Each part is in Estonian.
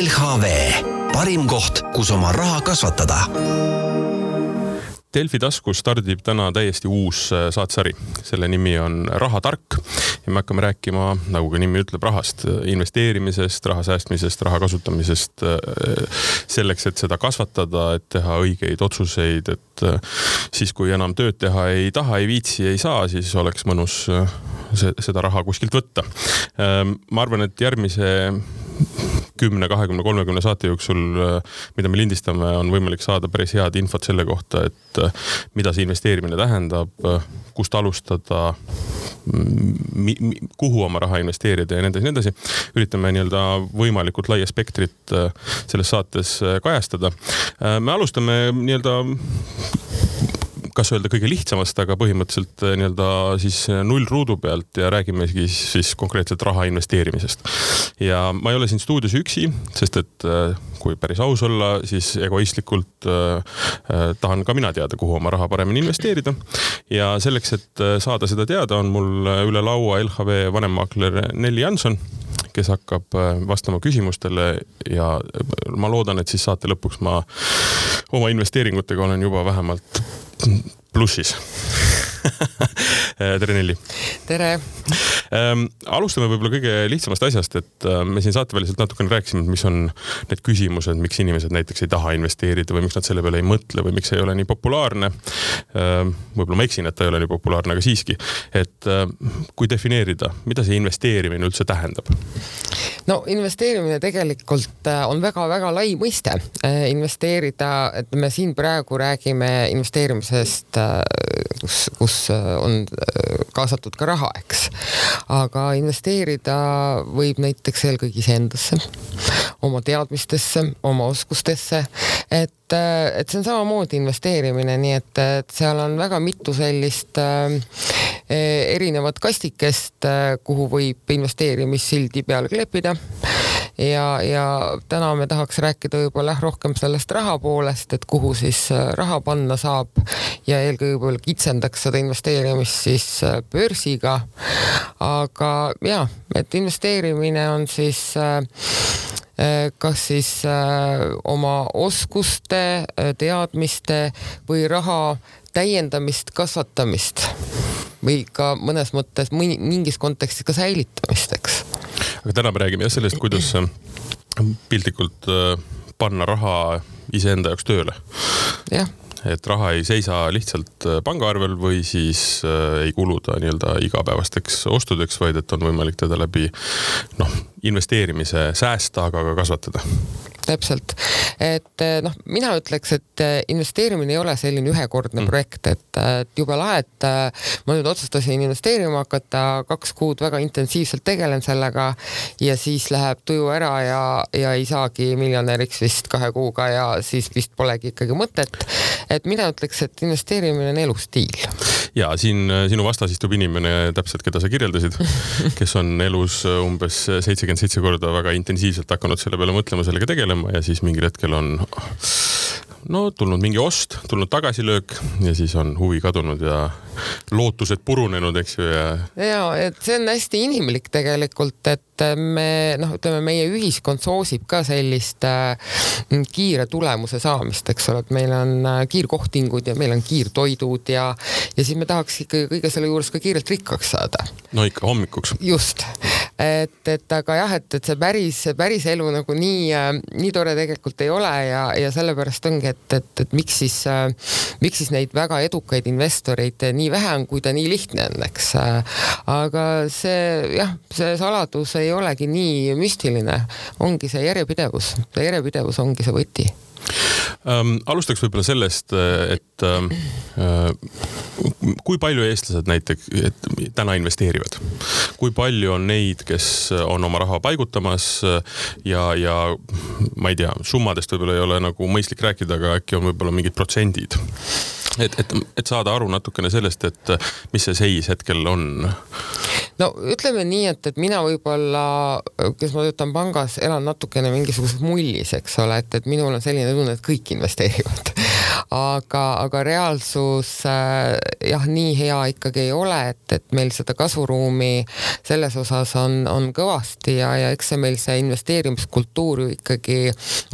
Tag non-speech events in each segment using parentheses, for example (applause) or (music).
LHV, parim koht, kus oma raha kasvatada. Delfi taskus stardib täna täiesti uus äh, saatesari, selle nimi on Rahatark ja me hakkame rääkima, nagu ka nimi ütleb, rahast, investeerimisest, raha säästmisest, raha kasutamisest äh, selleks, et seda kasvatada, et teha õigeid otsuseid, et äh, siis, kui enam tööd teha ei taha, ei viitsi, ei saa, siis oleks mõnus seda raha kuskilt võtta. ma arvan, et järgmise kümne, kahekümne, kolmekümne saate jooksul, mida me lindistame, on võimalik saada päris head infot selle kohta, et mida see investeerimine tähendab, kust alustada, kuhu oma raha investeerida ja nii edasi, nii edasi. üritame nii-öelda võimalikult laia spektrit selles saates kajastada. me alustame nii-öelda kas öelda kõige lihtsamast, aga põhimõtteliselt eh, nii-öelda siis eh, nullruudu pealt ja räägimegi siis konkreetselt raha investeerimisest. ja ma ei ole siin stuudios üksi, sest et eh, kui päris aus olla, siis egoistlikult äh, tahan ka mina teada, kuhu oma raha paremini investeerida. ja selleks, et saada seda teada, on mul üle laua LHV vanemmaakler Nelli Janson kes hakkab vastama küsimustele ja ma loodan, et siis saate lõpuks ma oma investeeringutega olen juba vähemalt plussis (laughs) tere, Nelli. tere ähm,. alustame võib-olla kõige lihtsamast asjast, et äh, me siin saateväliselt natukene rääkisime, mis on need küsimused, miks inimesed näiteks ei taha investeerida või miks nad selle peale ei mõtle või miks ei ole nii populaarne ähm,. võib-olla ma eksin, et ta ei ole nii populaarne, aga siiski, et äh, kui defineerida, mida see investeerimine üldse tähendab? no investeerimine tegelikult äh, on väga-väga lai mõiste. Äh, investeerida, et me siin praegu räägime investeerimisest, kus, kus on kaasatud ka raha, eks. Aga investeerida võib näiteks eelkõige iseendasse, oma teadmistesse, oma oskustesse, et, et see on samamoodi investeerimine, nii et, et seal on väga mitu sellist äh, erinevat kastikest, kuhu võib investeerimissildi peale kleepida ja, ja täna me tahaks rääkida võib-olla rohkem sellest raha poolest, et kuhu siis raha panna saab. Ja eelkõige võib-olla kitsendaks seda investeerimist siis börsiga. Aga ja, et investeerimine on siis äh, äh, kas siis äh, oma oskuste, teadmiste või raha täiendamist, kasvatamist või ka mõnes mõttes mõni, mingis kontekstis ka säilitamist, eks. aga täna me räägime jah sellest, kuidas piltlikult panna raha iseenda jaoks tööle. jah et raha ei seisa lihtsalt äh, pangaarvel või siis äh, ei kulu ta nii-öelda igapäevasteks ostudeks, vaid et on võimalik teda läbi noh, investeerimise säästa, aga ka kasvatada täpselt, et eh, noh, mina ütleks, et eh, investeerimine ei ole selline ühekordne mm. projekt, et, et jube lahe, et eh, ma nüüd otsustasin investeerima hakata, kaks kuud väga intensiivselt tegelen sellega ja siis läheb tuju ära ja, ja ei saagi miljonäriks vist kahe kuuga ja siis vist polegi ikkagi mõtet. et mina ütleks, et investeerimine on elustiil. ja siin sinu vastas istub inimene täpselt, keda sa kirjeldasid, (laughs) kes on elus umbes seitsekümmend seitse korda väga intensiivselt hakanud selle peale mõtlema, sellega tegelema tegema ja siis mingil hetkel on no tulnud mingi ost, tulnud tagasilöök ja siis on huvi kadunud ja lootused purunenud, eks ju, ja. ja, et see on hästi inimlik tegelikult, et me noh, ütleme meie ühiskond soosib ka sellist äh, kiire tulemuse saamist, eks ole, et meil on äh, kiirkohtingud ja meil on kiirtoidud ja, ja siis me tahaks ikkagi kõige selle juures ka kiirelt rikkaks saada. no ikka hommikuks. just, et, et aga jah, et, et see päris, päris elu nagu nii nii tore tegelikult ei ole ja, ja sellepärast ongi, et, et, et miks siis miks siis neid väga edukaid investoreid nii vähe on, kui ta nii lihtne on, eks. Aga see jah, see saladus ei olegi nii müstiline, ongi see järjepidevus, see järjepidevus ongi see võti ähm,. alustaks võib-olla sellest, et ähm, äh, kui palju eestlased näiteks täna investeerivad, kui palju on neid, kes on oma raha paigutamas ja, ja ma ei tea, summadest võib-olla ei ole nagu mõistlik rääkida, aga äkki on võib-olla mingid protsendid et, et, et saada aru natukene sellest, et mis see seis hetkel on? No ütleme nii, et, et mina võib-olla, kes ma töötan pangas, elan natukene mingisuguses mullis, eks ole, et, et minul on selline tunne, et kõik investeerivad (laughs) aga, aga reaalsus äh, jah, nii hea ikkagi ei ole, et, et meil seda kasvuruumi selles osas on, on kõvasti ja, ja eks see meil see investeerimiskultuur ju ikkagi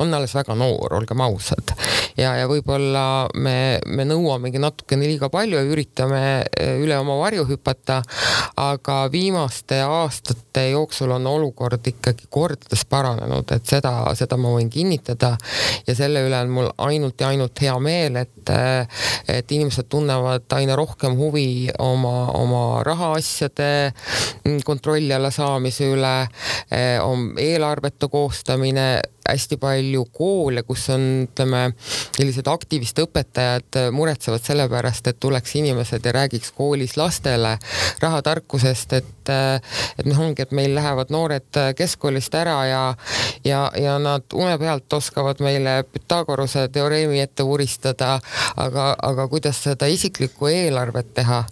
on alles väga noor, olgem ausad. ja, ja võib-olla me, me nõuamegi natukene liiga palju ja üritame äh, üle oma varju hüpata, aga viimaste aastate jooksul on olukord ikkagi kordades paranenud, et seda, seda ma võin kinnitada ja selle üle on mul ainult ja ainult hea meel, et, et inimesed tunnevad aina rohkem huvi oma, oma rahaasjade kontrolli alla saamise üle, eelarvete koostamine hästi palju koole, kus on, ütleme, sellised aktivistõpetajad muretsevad selle pärast, et tuleks inimesed ja räägiks koolis lastele rahatarkusest, et et noh, ongi, et meil lähevad noored keskkoolist ära ja ja, ja nad une pealt oskavad meile Pythagorase teoreemi ette vuristada, aga, aga kuidas seda isiklikku eelarvet teha,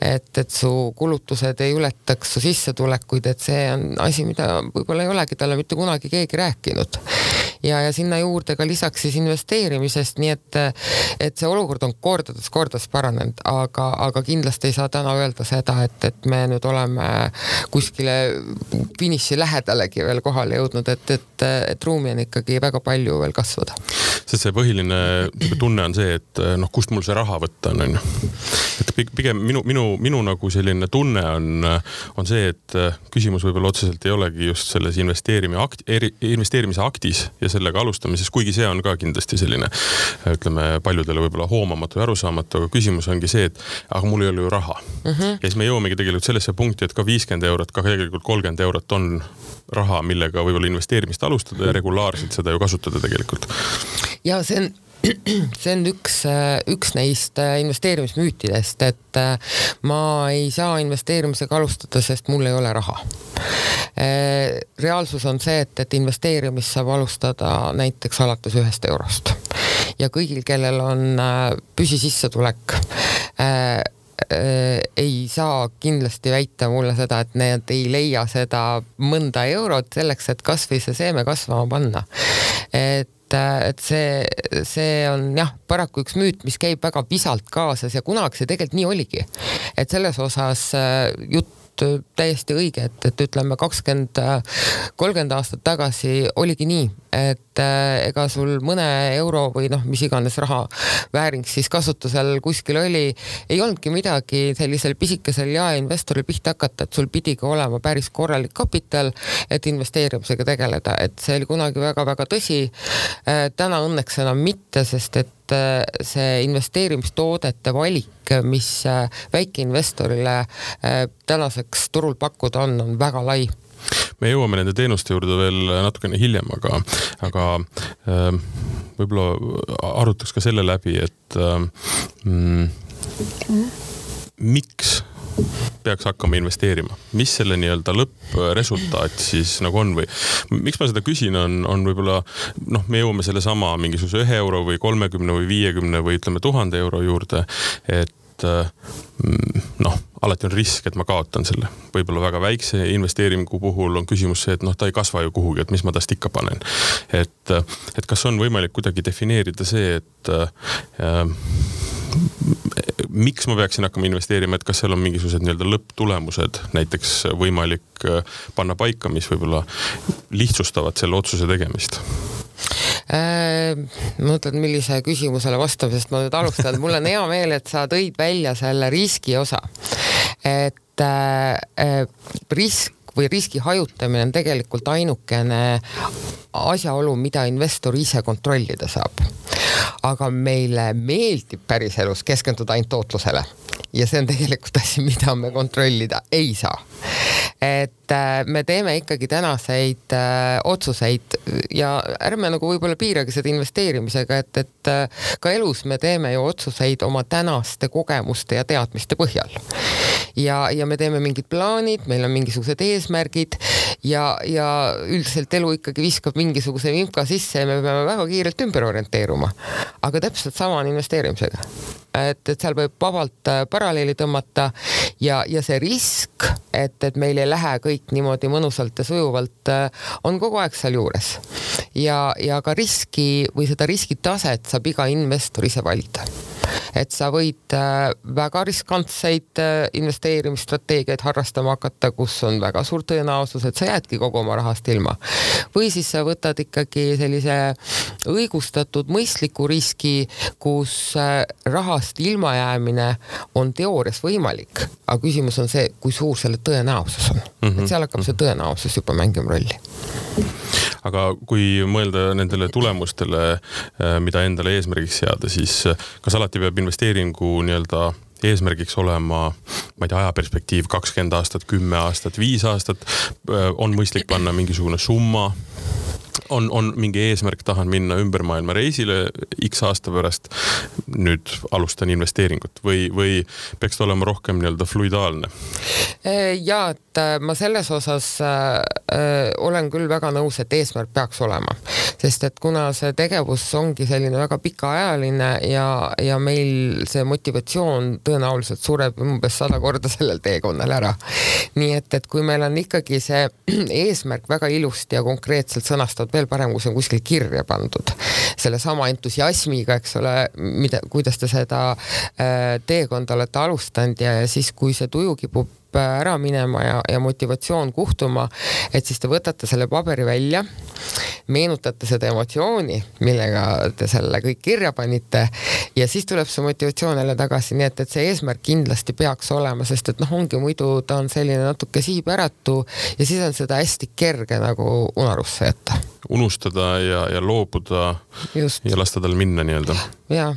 et, et su kulutused ei ületaks su sissetulekuid, et see on asi, mida võib-olla ei olegi talle mitte kunagi keegi rääkinud ja, ja sinna juurde ka lisaks siis investeerimisest, nii et, et see olukord on kordades-kordades paranenud, aga, aga kindlasti ei saa täna öelda seda, et, et me nüüd oleme kuskile finiši lähedalegi veel kohale jõudnud, et, et, et ruumi on ikkagi väga palju veel kasvada. sest see põhiline tunne on see, et noh, kust mul see raha võtta on, on ju. et pigem minu, minu, minu nagu selline tunne on, on see, et küsimus võib-olla otseselt ei olegi just selles investeerimi akti, investeerimise aktis ja ja sellega alustamises, kuigi see on ka kindlasti selline ütleme paljudele võib-olla hoomamatu ja arusaamatu, aga küsimus ongi see, et aga mul ei ole ju raha mm. -hmm. ja siis me jõuamegi tegelikult sellesse punkti, et ka viiskümmend eurot, ka tegelikult kolmkümmend eurot on raha, millega võib-olla investeerimist alustada ja regulaarselt seda ju kasutada tegelikult. ja see on (clears throat) see on üks, üks neist investeerimismüütidest, et ma ei saa investeerimisega alustada, sest mul ei ole raha. reaalsus on see, et, et investeerimist saab alustada näiteks alates ühest eurost ja kõigil, kellel on püsisissetulek ei saa kindlasti väita mulle seda, et need ei leia seda mõnda eurot selleks, et kasvõi see seeme kasvama panna. et et see, see on jah, paraku üks müüt, mis käib väga visalt kaasas ja kunagi see tegelikult nii oligi. et selles osas äh, jutt täiesti õige, et, et ütleme kakskümmend, kolmkümmend aastat tagasi oligi nii, et äh, ega sul mõne euro või noh, mis iganes raha vääring siis kasutusel kuskil oli, ei olnudki midagi sellisel pisikesel jaeinvestoril pihta hakata, et sul pidigi olema päris korralik kapital, et investeerimisega tegeleda, et see oli kunagi väga-väga tõsi. Äh, täna õnneks enam mitte, sest et äh, see investeerimistoodete valik, mis väikeinvestorile tänaseks turul pakkuda on, on väga lai. Me jõuame nende teenuste juurde veel natukene hiljem, aga, aga äh, võib-olla arutaks ka selle läbi, et äh, mm, miks peaks hakkama investeerima, mis selle nii-öelda lõppresultaat siis nagu on või miks ma seda küsin, on, on võib-olla noh, me jõuame sellesama mingisuguse ühe euro või kolmekümne või viiekümne või ütleme tuhande euro juurde, et mm, noh, alati on risk, et ma kaotan selle. võib-olla väga väikse investeeringu puhul on küsimus see, et noh, ta ei kasva ju kuhugi, et mis ma tast ikka panen. et, et kas on võimalik kuidagi defineerida see, et äh, miks ma peaksin hakkama investeerima, et kas seal on mingisugused nii-öelda lõpptulemused näiteks võimalik äh, panna paika, mis võib-olla lihtsustavad selle otsuse tegemist? Äh, mõtled, millise küsimusele vastamisest ma nüüd alustan, mul on hea meel, et sa tõid välja selle riski osa. et äh, risk või riski hajutamine on tegelikult ainukene asjaolu, mida investor ise kontrollida saab. aga meile meeldib päriselus keskenduda ainult tootlusele ja see on tegelikult asi, mida me kontrollida ei saa. et äh, me teeme ikkagi tänaseid äh, otsuseid ja ärme nagu võib-olla piiragi seda investeerimisega, et, et äh, ka elus me teeme ju otsuseid oma tänaste kogemuste ja teadmiste põhjal. Ja, ja me teeme mingid plaanid, meil on mingisugused eesmärgid ja, ja üldiselt elu ikkagi viskab mingisuguse vimka sisse ja me peame väga kiirelt ümber orienteeruma. aga täpselt sama on investeerimisega et, et seal võib vabalt äh, paralleeli tõmmata ja, ja see risk, et, et meil ei lähe kõik niimoodi mõnusalt ja sujuvalt, on kogu aeg sealjuures. ja, ja ka riski või seda riskitaset saab iga investor ise valida et sa võid äh, väga riskantseid äh, investeerimisstrateegiaid harrastama hakata, kus on väga suur tõenäosus, et sa jäädki kogu oma rahast ilma. või siis sa võtad ikkagi sellise õigustatud mõistliku riski, kus äh, rahast ilmajäämine on teoorias võimalik, aga küsimus on see, kui suur selle tõenäosus on mm. -hmm. et seal hakkab see tõenäosus juba mängima rolli aga kui mõelda nendele tulemustele, mida endale eesmärgiks seada, siis kas alati peab investeeringu nii-öelda eesmärgiks olema, ma ei tea, ajaperspektiiv kakskümmend aastat, kümme aastat, viis aastat, äh, on mõistlik panna mingisugune summa on, on mingi eesmärk, tahan minna ümber maailma reisile X aasta pärast. nüüd alustan investeeringut või, või peaks ta olema rohkem nii-öelda fluidaalne? ja, et äh, ma selles osas äh, äh, olen küll väga nõus, et eesmärk peaks olema, sest et kuna see tegevus ongi selline väga pikaajaline ja, ja meil see motivatsioon tõenäoliselt sureb umbes sada korda sellel teekonnal ära. nii et, et kui meil on ikkagi see (clears throat) eesmärk väga ilusti ja konkreetselt sõnastatud, veel parem, kui see on kuskil kirja pandud. sellesama entusiasmiga, eks ole, mida, kuidas te seda äh, teekonda olete alustanud ja, ja siis, kui see tuju kipub ära minema ja, ja motivatsioon kuhtuma, et siis te võtate selle paberi välja, meenutate seda emotsiooni, millega te selle kõik kirja panite ja siis tuleb see motivatsioon jälle tagasi, nii et, et see eesmärk kindlasti peaks olema, sest et noh, ongi muidu ta on selline natuke siipäratu ja siis on seda hästi kerge nagu unarusse jätta unustada ja, ja loobuda Just. ja lasta tal minna nii-öelda. jaa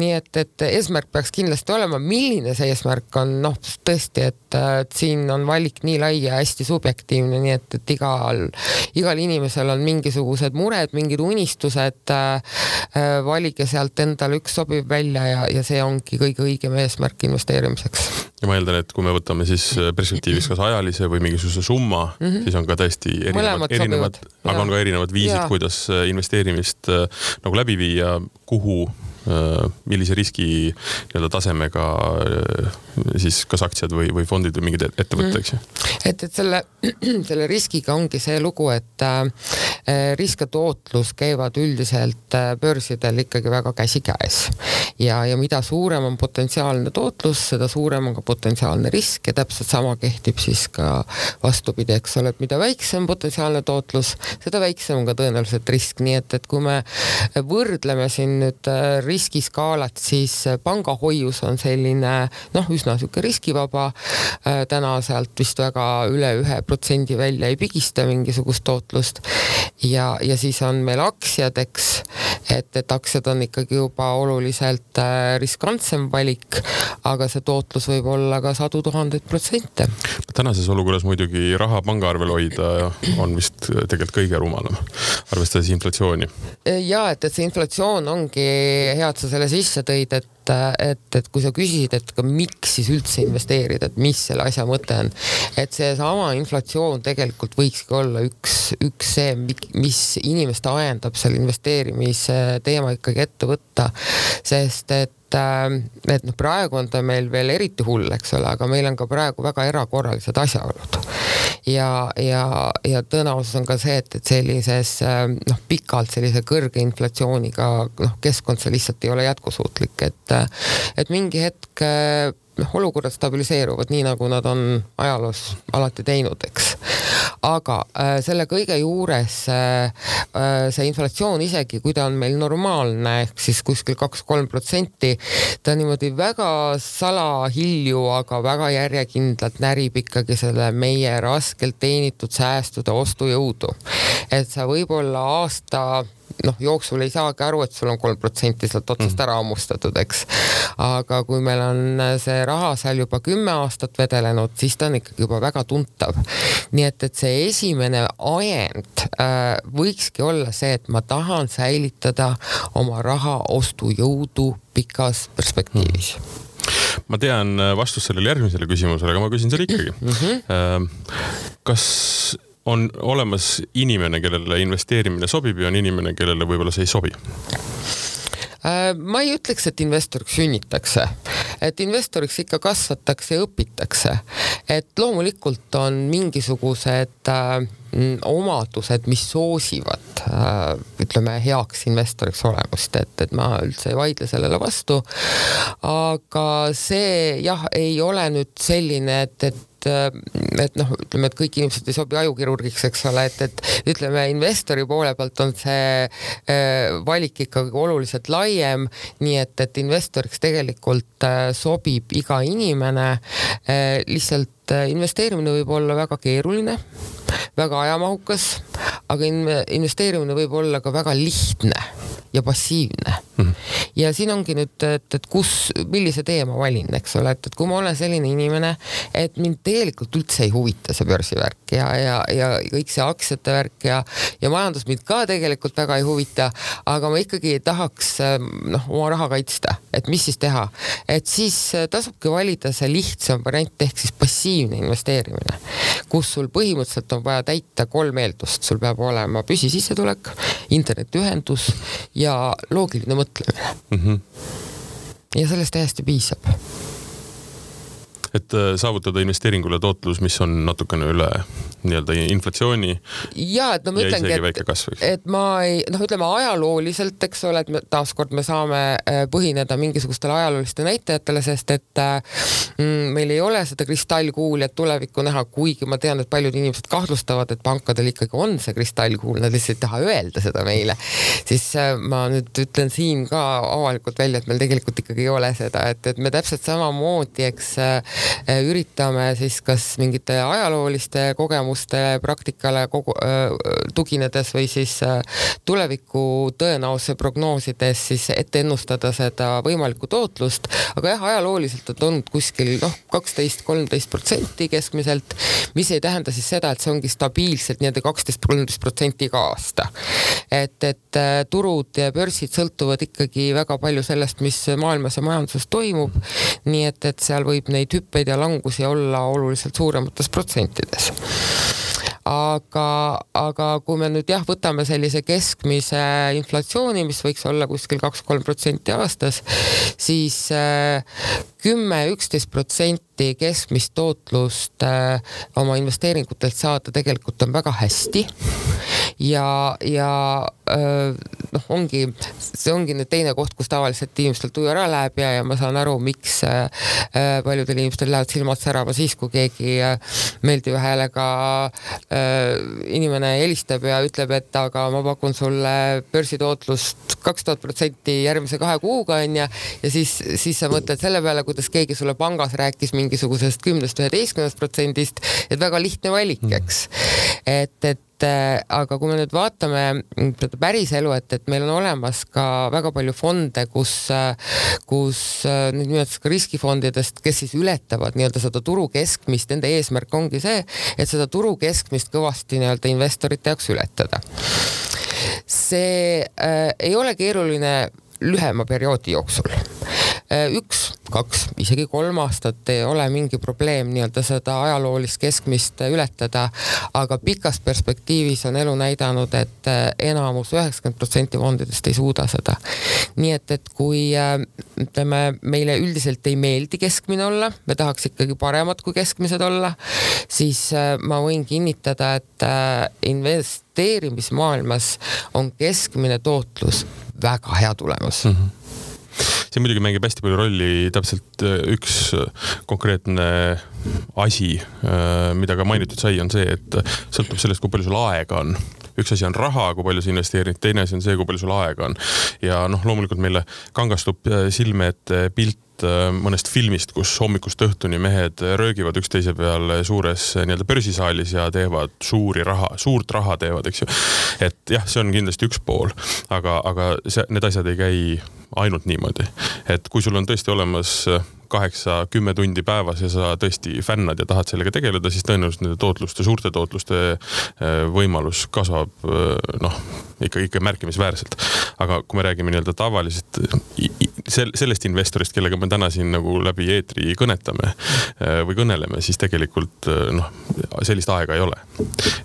nii et, et eesmärk peaks kindlasti olema, milline see eesmärk on, noh, tõesti, et, siin on valik nii lai ja hästi subjektiivne, nii et, et igal, igal inimesel on mingisugused mured, mingid unistused äh,. valige sealt endale üks sobiv välja ja, ja see ongi kõige õigem eesmärk investeerimiseks. ja ma eeldan, et kui me võtame siis perspektiivis kas ajalise või mingisuguse summa mm, -hmm. siis on ka täiesti erinevad, erinevad, aga on ka erinevad viisid, kuidas investeerimist äh, nagu läbi viia, kuhu Äh, millise riski nii-öelda tasemega äh, siis kas aktsiad või, või fondid või mingid ettevõtted, eks ju. Mm. et, et selle, (clears throat) selle riskiga ongi see lugu, et äh, risk ja tootlus käivad üldiselt äh, börsidel ikkagi väga käsikäes ja, ja mida suurem on potentsiaalne tootlus, seda suurem on ka potentsiaalne risk ja täpselt sama kehtib siis ka vastupidi, eks ole, et mida väiksem potentsiaalne tootlus, seda väiksem on ka tõenäoliselt risk, nii et, et kui me võrdleme siin nüüd riskiskaalat, siis pangahoius on selline noh, üsna niisugune riskivaba. Äh, täna sealt vist väga üle ühe protsendi välja ei pigista mingisugust tootlust. ja, ja siis on meil aktsiad, eks, et, et aktsiad on ikkagi juba oluliselt äh, riskantsem valik, aga see tootlus võib olla ka sadu tuhandeid protsente. tänases olukorras muidugi raha pangaarvel hoida on vist tegelikult kõige rumalam, arvestades inflatsiooni. ja et, et see inflatsioon ongi hea hea, et sa selle sisse tõid, et, et, et kui sa küsisid, et ka miks siis üldse investeerida, et mis selle asja mõte on, et seesama inflatsioon tegelikult võikski olla üks, üks see, mis inimest ajendab selle investeerimise teema ikkagi ette võtta, sest et et noh, praegu on ta meil veel eriti hull, eks ole, aga meil on ka praegu väga erakorralised asjaolud. Ja, ja, ja tõenäosus on ka see, et, et sellises noh, pikalt sellise kõrge inflatsiooniga noh, keskkond see lihtsalt ei ole jätkusuutlik, et, et mingi hetk noh, olukorrad stabiliseeruvad nii, nagu nad on ajaloos alati teinud, eks. aga äh, selle kõige juures äh, äh, see inflatsioon, isegi kui ta on meil normaalne ehk siis kuskil kaks-kolm protsenti, ta niimoodi väga salahilju, aga väga järjekindlalt närib ikkagi selle meie raskelt teenitud säästude ostujõudu. et sa võib-olla aasta noh, jooksul ei saagi aru, et sul on kolm protsenti sealt otsast mhm. ära hammustatud, eks. aga kui meil on see raha seal juba kümme aastat vedelenud, siis ta on ikkagi juba väga tuntav. nii et, et see esimene ajend äh, võikski olla see, et ma tahan säilitada oma raha ostujõudu pikas perspektiivis mm ma tean vastust sellele järgmisele küsimusele, aga ma küsin selle ikkagi mm. -hmm. kas on olemas inimene, kellele investeerimine sobib ja on inimene, kellele võib-olla see ei sobi? Äh, ma ei ütleks, et investoriks sünnitakse, et investoriks ikka kasvatakse ja õpitakse. et loomulikult on mingisugused äh, omadused, mis soosivad äh, ütleme heaks investoriks olemust, et, et ma üldse ei vaidle sellele vastu. aga see jah, ei ole nüüd selline, et, et et noh, ütleme, et kõik inimesed ei sobi ajukirurgiks, eks ole, et, et ütleme, investori poole pealt on see äh, valik ikkagi oluliselt laiem, nii et, et investoriks tegelikult äh, sobib iga inimene, lihtsalt investeerimine võib olla väga keeruline väga ajamahukas, aga investeerimine võib olla ka väga lihtne ja passiivne mm. -hmm. ja siin ongi nüüd, et, et kus, millise tee ma valin, eks ole, et, et kui ma olen selline inimene, et mind tegelikult üldse ei huvita see börsivärk ja, ja, ja kõik see aktsiate värk ja, ja majandus mind ka tegelikult väga ei huvita, aga ma ikkagi tahaks noh, oma raha kaitsta, et mis siis teha, et siis tasubki valida see lihtsam variant ehk siis passiivne investeerimine, kus sul põhimõtteliselt on vaja täita kolm eeldust, sul peab olema püsisissetulek, internetiühendus ja loogiline mõtlemine mm. -hmm. ja sellest täiesti piisab et äh, saavutada investeeringule tootlus, mis on natukene üle nii-öelda inflatsiooni. ja et no ma ütlengi, et, et ma ei noh, ütleme ajalooliselt, eks ole, et me taaskord me saame äh, põhineda mingisugustele ajalooliste näitajatele, sest et äh, mm, meil ei ole seda kristallkuuli, et tulevikku näha, kuigi ma tean, et paljud inimesed kahtlustavad, et pankadel ikkagi on see kristallkuul, nad lihtsalt ei taha öelda seda meile. siis ma nüüd ütlen siin ka avalikult välja, et meil tegelikult ikkagi ei ole seda, et, et me täpselt samamoodi, eks Äh, üritame siis kas mingite ajalooliste kogemuste praktikale kogu, tuginedes või siis tuleviku tõenäosuse prognoosides siis ette ennustada seda võimalikku tootlust, aga jah, ajalooliselt on olnud kuskil noh, kaksteist, kolmteist protsenti keskmiselt, mis ei tähenda siis seda, et see ongi stabiilselt nii-öelda kaksteist, kolmteist protsenti iga aasta. et, et turud ja börsid sõltuvad ikkagi väga palju sellest, mis maailmas ja majanduses toimub. nii et, et seal võib neid hüppe hüppeid ja langusi olla oluliselt suuremates protsentides aga, aga kui me nüüd jah, võtame sellise keskmise inflatsiooni, mis võiks olla kuskil kaks-kolm protsenti aastas, siis äh, kümme, üksteist protsenti keskmist tootlust äh, oma investeeringutelt saada tegelikult on väga hästi. ja, ja äh, noh, ongi, see ongi nüüd teine koht, kus tavaliselt inimestel tuju ära läheb ja, ja ma saan aru, miks paljudel inimestel lähevad silmad särama siis, kui keegi meeldiva häälega Äh, inimene helistab ja ütleb, et aga ma pakun sulle börsitootlust kaks tuhat protsenti järgmise kahe kuuga onju ja siis, siis sa mõtled selle peale, kuidas keegi sulle pangas rääkis mingisugusest kümnest, üheteistkümnest protsendist, et väga lihtne valik, eks. et, et äh, aga kui me nüüd vaatame seda päris elu, et, et meil on olemas ka väga palju fonde, kus, äh, kus äh, nüüd nimetatakse ka riskifondidest, kes siis ületavad nii-öelda seda turu keskmist, nende eesmärk ongi see, et seda turu keskmist kõvasti nii-öelda investorite jaoks ületada. see äh, ei ole keeruline lühema perioodi jooksul Äh, üks, kaks, isegi kolm aastat ei ole mingi probleem nii-öelda seda ajaloolist keskmist ületada, aga pikas perspektiivis on elu näidanud, et äh, enamus, üheksakümmend protsenti fondidest ei suuda seda. nii et, et kui äh, ütleme, meile üldiselt ei meeldi keskmine olla, me tahaks ikkagi paremat kui keskmised olla, siis ma võin kinnitada, et investeerimismaailmas on keskmine tootlus väga hea tulemus mm. -hmm siin muidugi mängib hästi palju rolli täpselt äh, üks äh, konkreetne asi, äh, mida ka mainitud sai, on see, et sõltub sellest, kui palju sul aega on üks asi on raha, kui palju sa investeerid, teine asi on see, kui palju sul aega on. ja noh, loomulikult meile kangastub silme ette pilt mõnest filmist, kus hommikust õhtuni mehed röögivad üksteise peal suures nii-öelda börsisaalis ja teevad suuri raha, suurt raha teevad, eks ju. et jah, see on kindlasti üks pool, aga, aga see, need asjad ei käi ainult niimoodi, et kui sul on tõesti olemas äh, kaheksa, kümme tundi päevas ja sa tõesti fännad ja tahad sellega tegeleda, siis tõenäoliselt nende tootluste, suurte tootluste äh, võimalus kasvab äh, noh, ikka, ikka märkimisväärselt. aga kui me räägime nii-öelda tavalisest, sellest investorist, kellega me täna siin nagu läbi eetri kõnetame või kõneleme, siis tegelikult noh, sellist aega ei ole.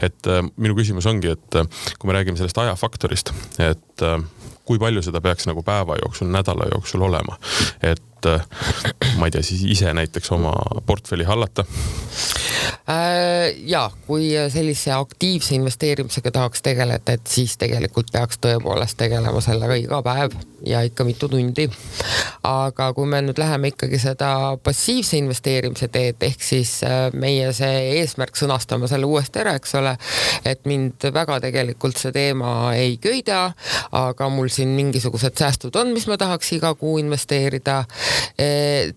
et minu küsimus ongi, et kui me räägime sellest ajafaktorist, et kui palju seda peaks nagu päeva jooksul, nädala jooksul olema. et äh, ma ei tea, siis ise näiteks oma portfelli hallata? Äh, ja kui sellise aktiivse investeerimisega tahaks tegeleda, et siis tegelikult peaks tõepoolest tegelema sellega iga päev ja ikka mitu tundi. aga kui me nüüd läheme ikkagi seda passiivse investeerimise teed, ehk siis äh, meie see eesmärk sõnastame selle uuesti ära, eks ole, et mind väga tegelikult see teema ei köida, aga mul siin mingisugused säästud on, mis ma tahaks iga kuu investeerida.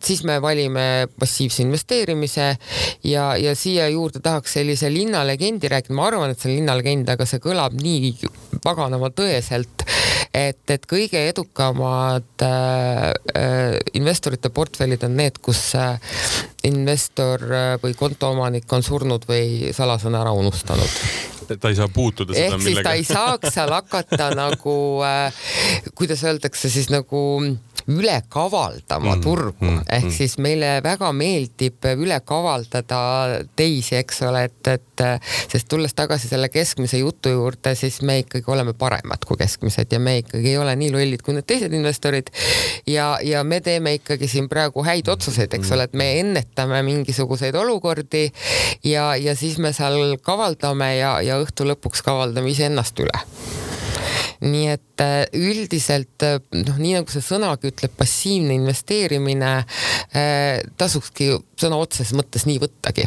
Siis me valime passiivse investeerimise ja, ja siia juurde tahaks sellise linnalegendi rääkida, ma arvan, et see on linnalegend, aga see kõlab nii paganama tõeselt, et, et kõige edukamad äh, äh, investorite portfellid on need, kus äh, investor äh, või kontoomanik on surnud või salasõna ära unustanud ta ei saa puutuda seda ehk millega. ta ei saaks seal hakata nagu äh,, kuidas öeldakse siis nagu üle kavaldama mm, turgu mm, ehk mm. siis meile väga meeldib üle kavaldada teisi, eks ole, et, et sest tulles tagasi selle keskmise jutu juurde, siis me ikkagi oleme paremad kui keskmised ja me ikkagi ei ole nii lollid kui need teised investorid. ja, ja me teeme ikkagi siin praegu häid otsuseid, eks ole, et me ennetame mingisuguseid olukordi ja, ja siis me seal kavaldame ja, ja õhtu lõpuks kavaldame iseennast üle nii et äh, üldiselt äh, noh, nii nagu see sõnagi ütleb, passiivne investeerimine äh, tasukski sõna otseses mõttes nii võttagi.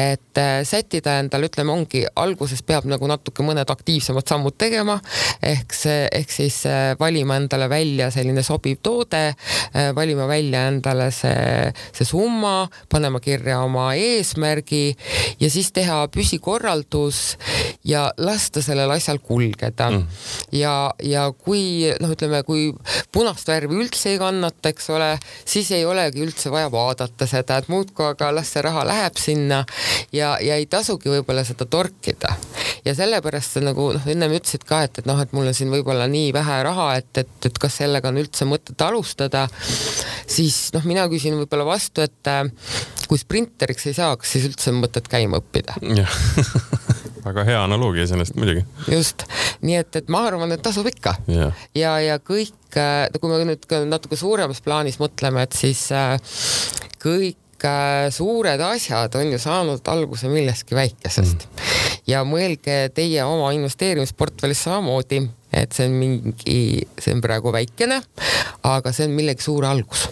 et sättida endale, ütleme, ongi alguses peab nagu natuke mõned aktiivsemad sammud tegema, ehk see, ehk siis valima endale välja selline sobiv toode, valima välja endale see, see summa, panema kirja oma eesmärgi ja siis teha püsikorraldus ja lasta sellel asjal kulgeda mm. ja ja, ja kui noh, ütleme, kui punast värvi üldse ei kannata, eks ole, siis ei olegi üldse vaja vaadata seda, et muudkui aga las see raha läheb sinna ja, ja ei tasugi võib-olla seda torkida. ja sellepärast nagu noh, ennem ütlesid ka, et, et noh, et mul on siin võib-olla nii vähe raha, et, et, et kas sellega on üldse mõtet alustada, siis noh, mina küsin võib-olla vastu, et äh, kui sprinteriks ei saaks, siis üldse on mõtet käima õppida (laughs) väga hea analoogia iseenesest muidugi. just, nii et, et ma arvan, et tasub ikka yeah. ja, ja kõik, äh, kui me nüüd natuke suuremas plaanis mõtleme, et siis äh, kõik äh, suured asjad on ju saanud alguse millestki väikesest mm. ja mõelge teie oma investeerimisportfellis samamoodi, et see on mingi, see on praegu väikene, aga see on millegi suur algus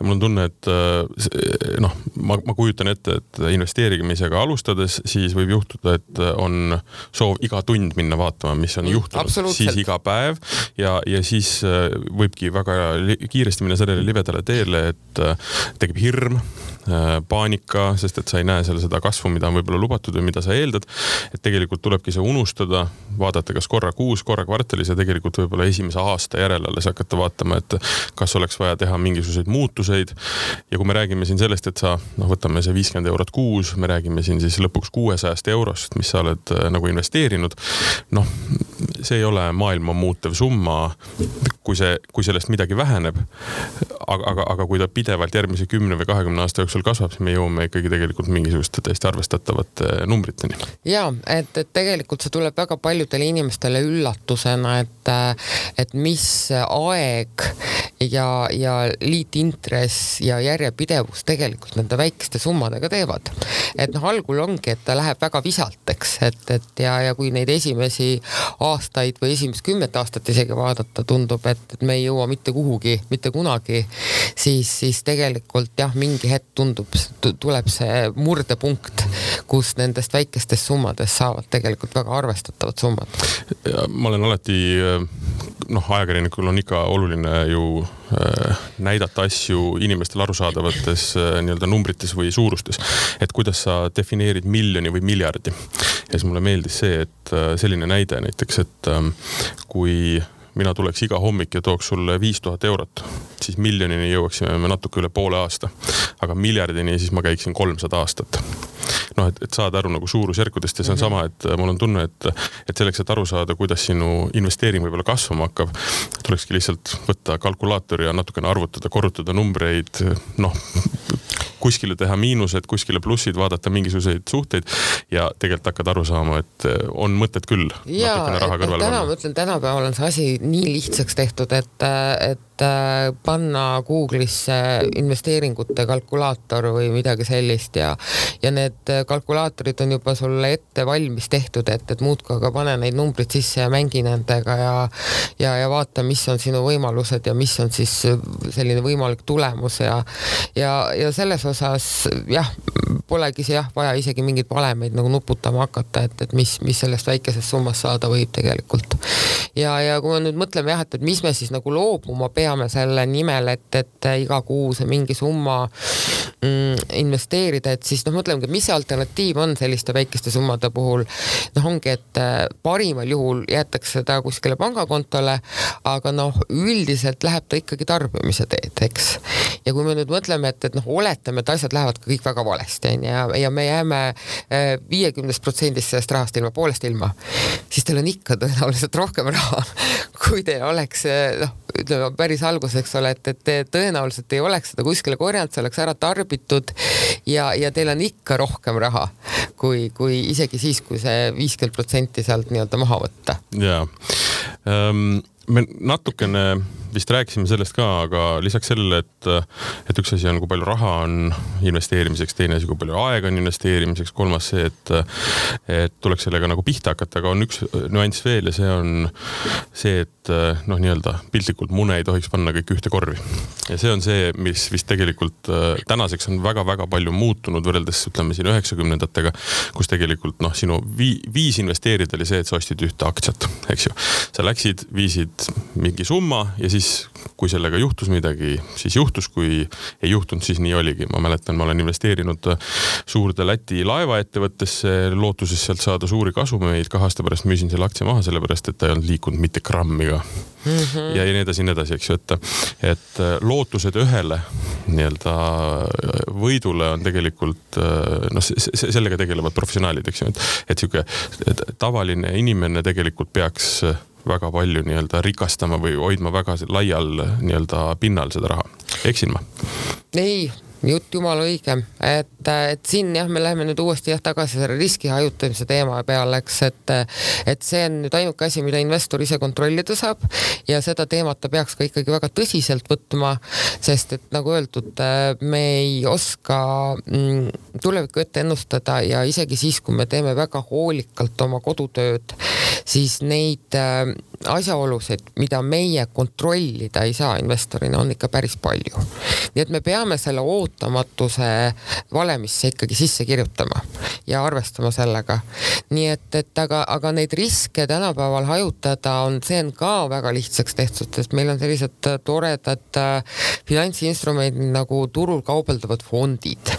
ja mul on tunne, et äh, noh, ma, ma kujutan ette, et investeerimisega alustades, siis võib juhtuda, et on soov iga tund minna vaatama, mis on mm, juhtunud, siis iga päev ja, ja siis äh, võibki väga kiiresti minna sellele libedale teele, et äh, tekib hirm paanika, sest et sa ei näe seal seda kasvu, mida on võib-olla lubatud või mida sa eeldad. et tegelikult tulebki see unustada, vaadata kas korra kuus, korra kvartalis ja tegelikult võib-olla esimese aasta järel alles hakata vaatama, et kas oleks vaja teha mingisuguseid muutuseid. ja kui me räägime siin sellest, et sa noh, võtame see viiskümmend eurot kuus, me räägime siin siis lõpuks kuuesajast eurost, mis sa oled äh, nagu investeerinud. noh, see ei ole maailma muutev summa, kui see, kui sellest midagi väheneb. aga, aga, aga kui ta pidevalt järgmise kümne või kahekümne aasta jooksul kasvab, siis me jõuame ikkagi tegelikult mingisuguste täiesti arvestatavate numbriteni. ja et, et tegelikult see tuleb väga paljudele inimestele üllatusena, et, et mis aeg ja, ja liitintress ja järjepidevus tegelikult nende väikeste summadega teevad. et noh, algul ongi, et ta läheb väga visalt, eks, et, et ja, ja kui neid esimesi aastaid või esimest kümmet aastat isegi vaadata, tundub, et, et me ei jõua mitte kuhugi, mitte kunagi, siis, siis tegelikult jah, mingi hetk tundub, tuleb see murdepunkt, kus nendest väikestest summadest saavad tegelikult väga arvestatavad summad. ma olen alati, noh, ajakirjanikul on ikka oluline ju näidata asju inimestele arusaadavates äh, nii-öelda numbrites või suurustes. et kuidas sa defineerid miljoni või miljardi. ja siis mulle meeldis see, et äh, selline näide näiteks, et ähm, kui mina tuleks iga hommik ja tooks sulle viis tuhat eurot, siis miljonini jõuaksime me natuke üle poole aasta. aga miljardini siis ma käiksin kolmsada aastat. Noh, et, et saada aru nagu suurusjärkudest ja see on mm -hmm. sama, et mul on tunne, et, et selleks, et aru saada, kuidas sinu investeering võib-olla kasvama hakkab, tulekski lihtsalt võtta kalkulaator ja natukene arvutada, korrutada numbreid, noh kuskile teha miinused, kuskile plussid, vaadata mingisuguseid suhteid ja tegelikult hakkad aru saama, et äh, on mõtet küll. ja, et noh, täna ma ütlen, tänapäeval on see asi nii lihtsaks tehtud, et, et Äh, panna Google'isse investeeringute kalkulaator või midagi sellist ja, ja need kalkulaatorid on juba sulle ette valmis tehtud, et, et muudkui aga pane neid numbreid sisse ja mängi nendega ja, ja, ja vaata, mis on sinu võimalused ja mis on siis selline võimalik tulemus ja, ja, ja selles osas jah, polegi see jah, vaja isegi mingeid valemeid nagu nuputama hakata, et, et mis, mis sellest väikesest summast saada võib tegelikult. ja, ja kui me nüüd mõtleme jah, et, et mis me siis nagu loobuma peame, peame selle nimel, et, et iga kuu see mingi summa mm, investeerida, et siis noh, mõtlemegi, mis see alternatiiv on selliste väikeste summade puhul. noh, ongi, et äh, parimal juhul jäetakse ta kuskile pangakontole, aga noh, üldiselt läheb ta ikkagi tarbimise teed, eks. ja kui me nüüd mõtleme, et, et noh, oletame, et asjad lähevad kõik väga valesti, onju, ja, ja me jääme äh, viiekümnest protsendist sellest rahast ilma, poolest ilma, siis teil on ikka tõenäoliselt rohkem raha, (laughs) kui teil oleks äh, noh, ütleme päris alguses, eks ole, et, et tõenäoliselt ei oleks seda kuskile korjanud, see oleks ära tarbitud ja, ja teil on ikka rohkem raha kui, kui isegi siis, kui see viiskümmend protsenti sealt nii-öelda maha võtta. ja um, me natukene vist rääkisime sellest ka, aga lisaks sellele, et, et üks asi on, kui palju raha on investeerimiseks, teine asi, kui palju aega on investeerimiseks, kolmas see, et, et tuleks sellega nagu pihta hakata, aga on üks nüanss veel ja see on see, et noh, nii-öelda piltlikult mune ei tohiks panna kõik ühte korvi. ja see on see, mis vist tegelikult tänaseks on väga-väga palju muutunud võrreldes ütleme siin üheksakümnendatega, kus tegelikult noh, sinu vii, viis investeerida oli see, et sa ostsid ühte aktsiat, eks ju. sa läksid, viisid mingi summa ja siis siis kui sellega juhtus midagi, siis juhtus, kui ei juhtunud, siis nii oligi. ma mäletan, ma olen investeerinud suurde Läti laevaettevõttesse lootuses sealt saada suuri kasumeid. kahe aasta pärast müüsin selle aktsia maha, sellepärast et ta ei olnud liikunud mitte grammi ka mm. -hmm. ja, ja nii edasi ja nii edasi, eks ju, et, et lootused ühele nii-öelda võidule on tegelikult noh, sellega tegelevad professionaalid, eks ju, et, et sihuke tavaline inimene tegelikult peaks väga palju nii-öelda rikastama või hoidma väga laial nii-öelda pinnal seda raha. eksin ma? ei jutt jumala õige, et, et siin jah, me läheme nüüd uuesti jah tagasi selle riski hajutamise teema peale, eks, et, et see on nüüd ainuke asi, mida investor ise kontrollida saab. Ja seda teemat ta peaks ka ikkagi väga tõsiselt võtma, sest et nagu öeldud, me ei oska mm, tulevikku ette ennustada ja isegi siis, kui me teeme väga hoolikalt oma kodutööd, siis neid asjaolusid, mida meie kontrollida ei saa investorina, on ikka päris palju. nii et me peame selle ootamatuse valemisse ikkagi sisse kirjutama ja arvestama sellega. nii et, et aga, aga neid riske tänapäeval hajutada on, see on ka väga lihtsaks tehtud, sest meil on sellised toredad äh, finantsinstrumendid nagu turul kaubeldavad fondid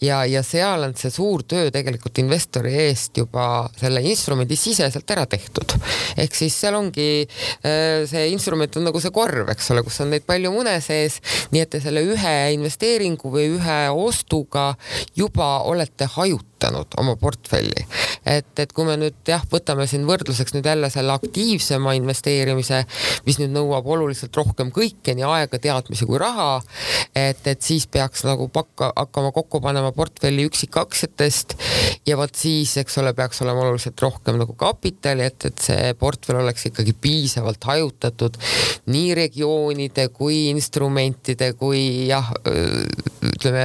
ja, ja seal on see suur töö tegelikult investori eest juba selle instrumendi siseselt ära tehtud. ehk siis seal ongi äh, see instrument on nagu see korv, eks ole, kus on neid palju mune sees, nii et te selle ühe investeeringu või ühe ostuga juba olete hajutanud oma portfelli. et, et kui me nüüd jah, võtame siin võrdluseks nüüd jälle selle aktiivsema investeerimise, mis nüüd nõuab oluliselt rohkem kõike, nii aega, teadmisi kui raha, et, et siis peaks nagu pakka, hakkama kokku panema portfelli üksikaktsiatest ja vot siis, eks ole, peaks olema oluliselt rohkem nagu kapitali, et, et see portfell oleks ikkagi piisavalt hajutatud nii regioonide kui instrumentide kui jah, ütleme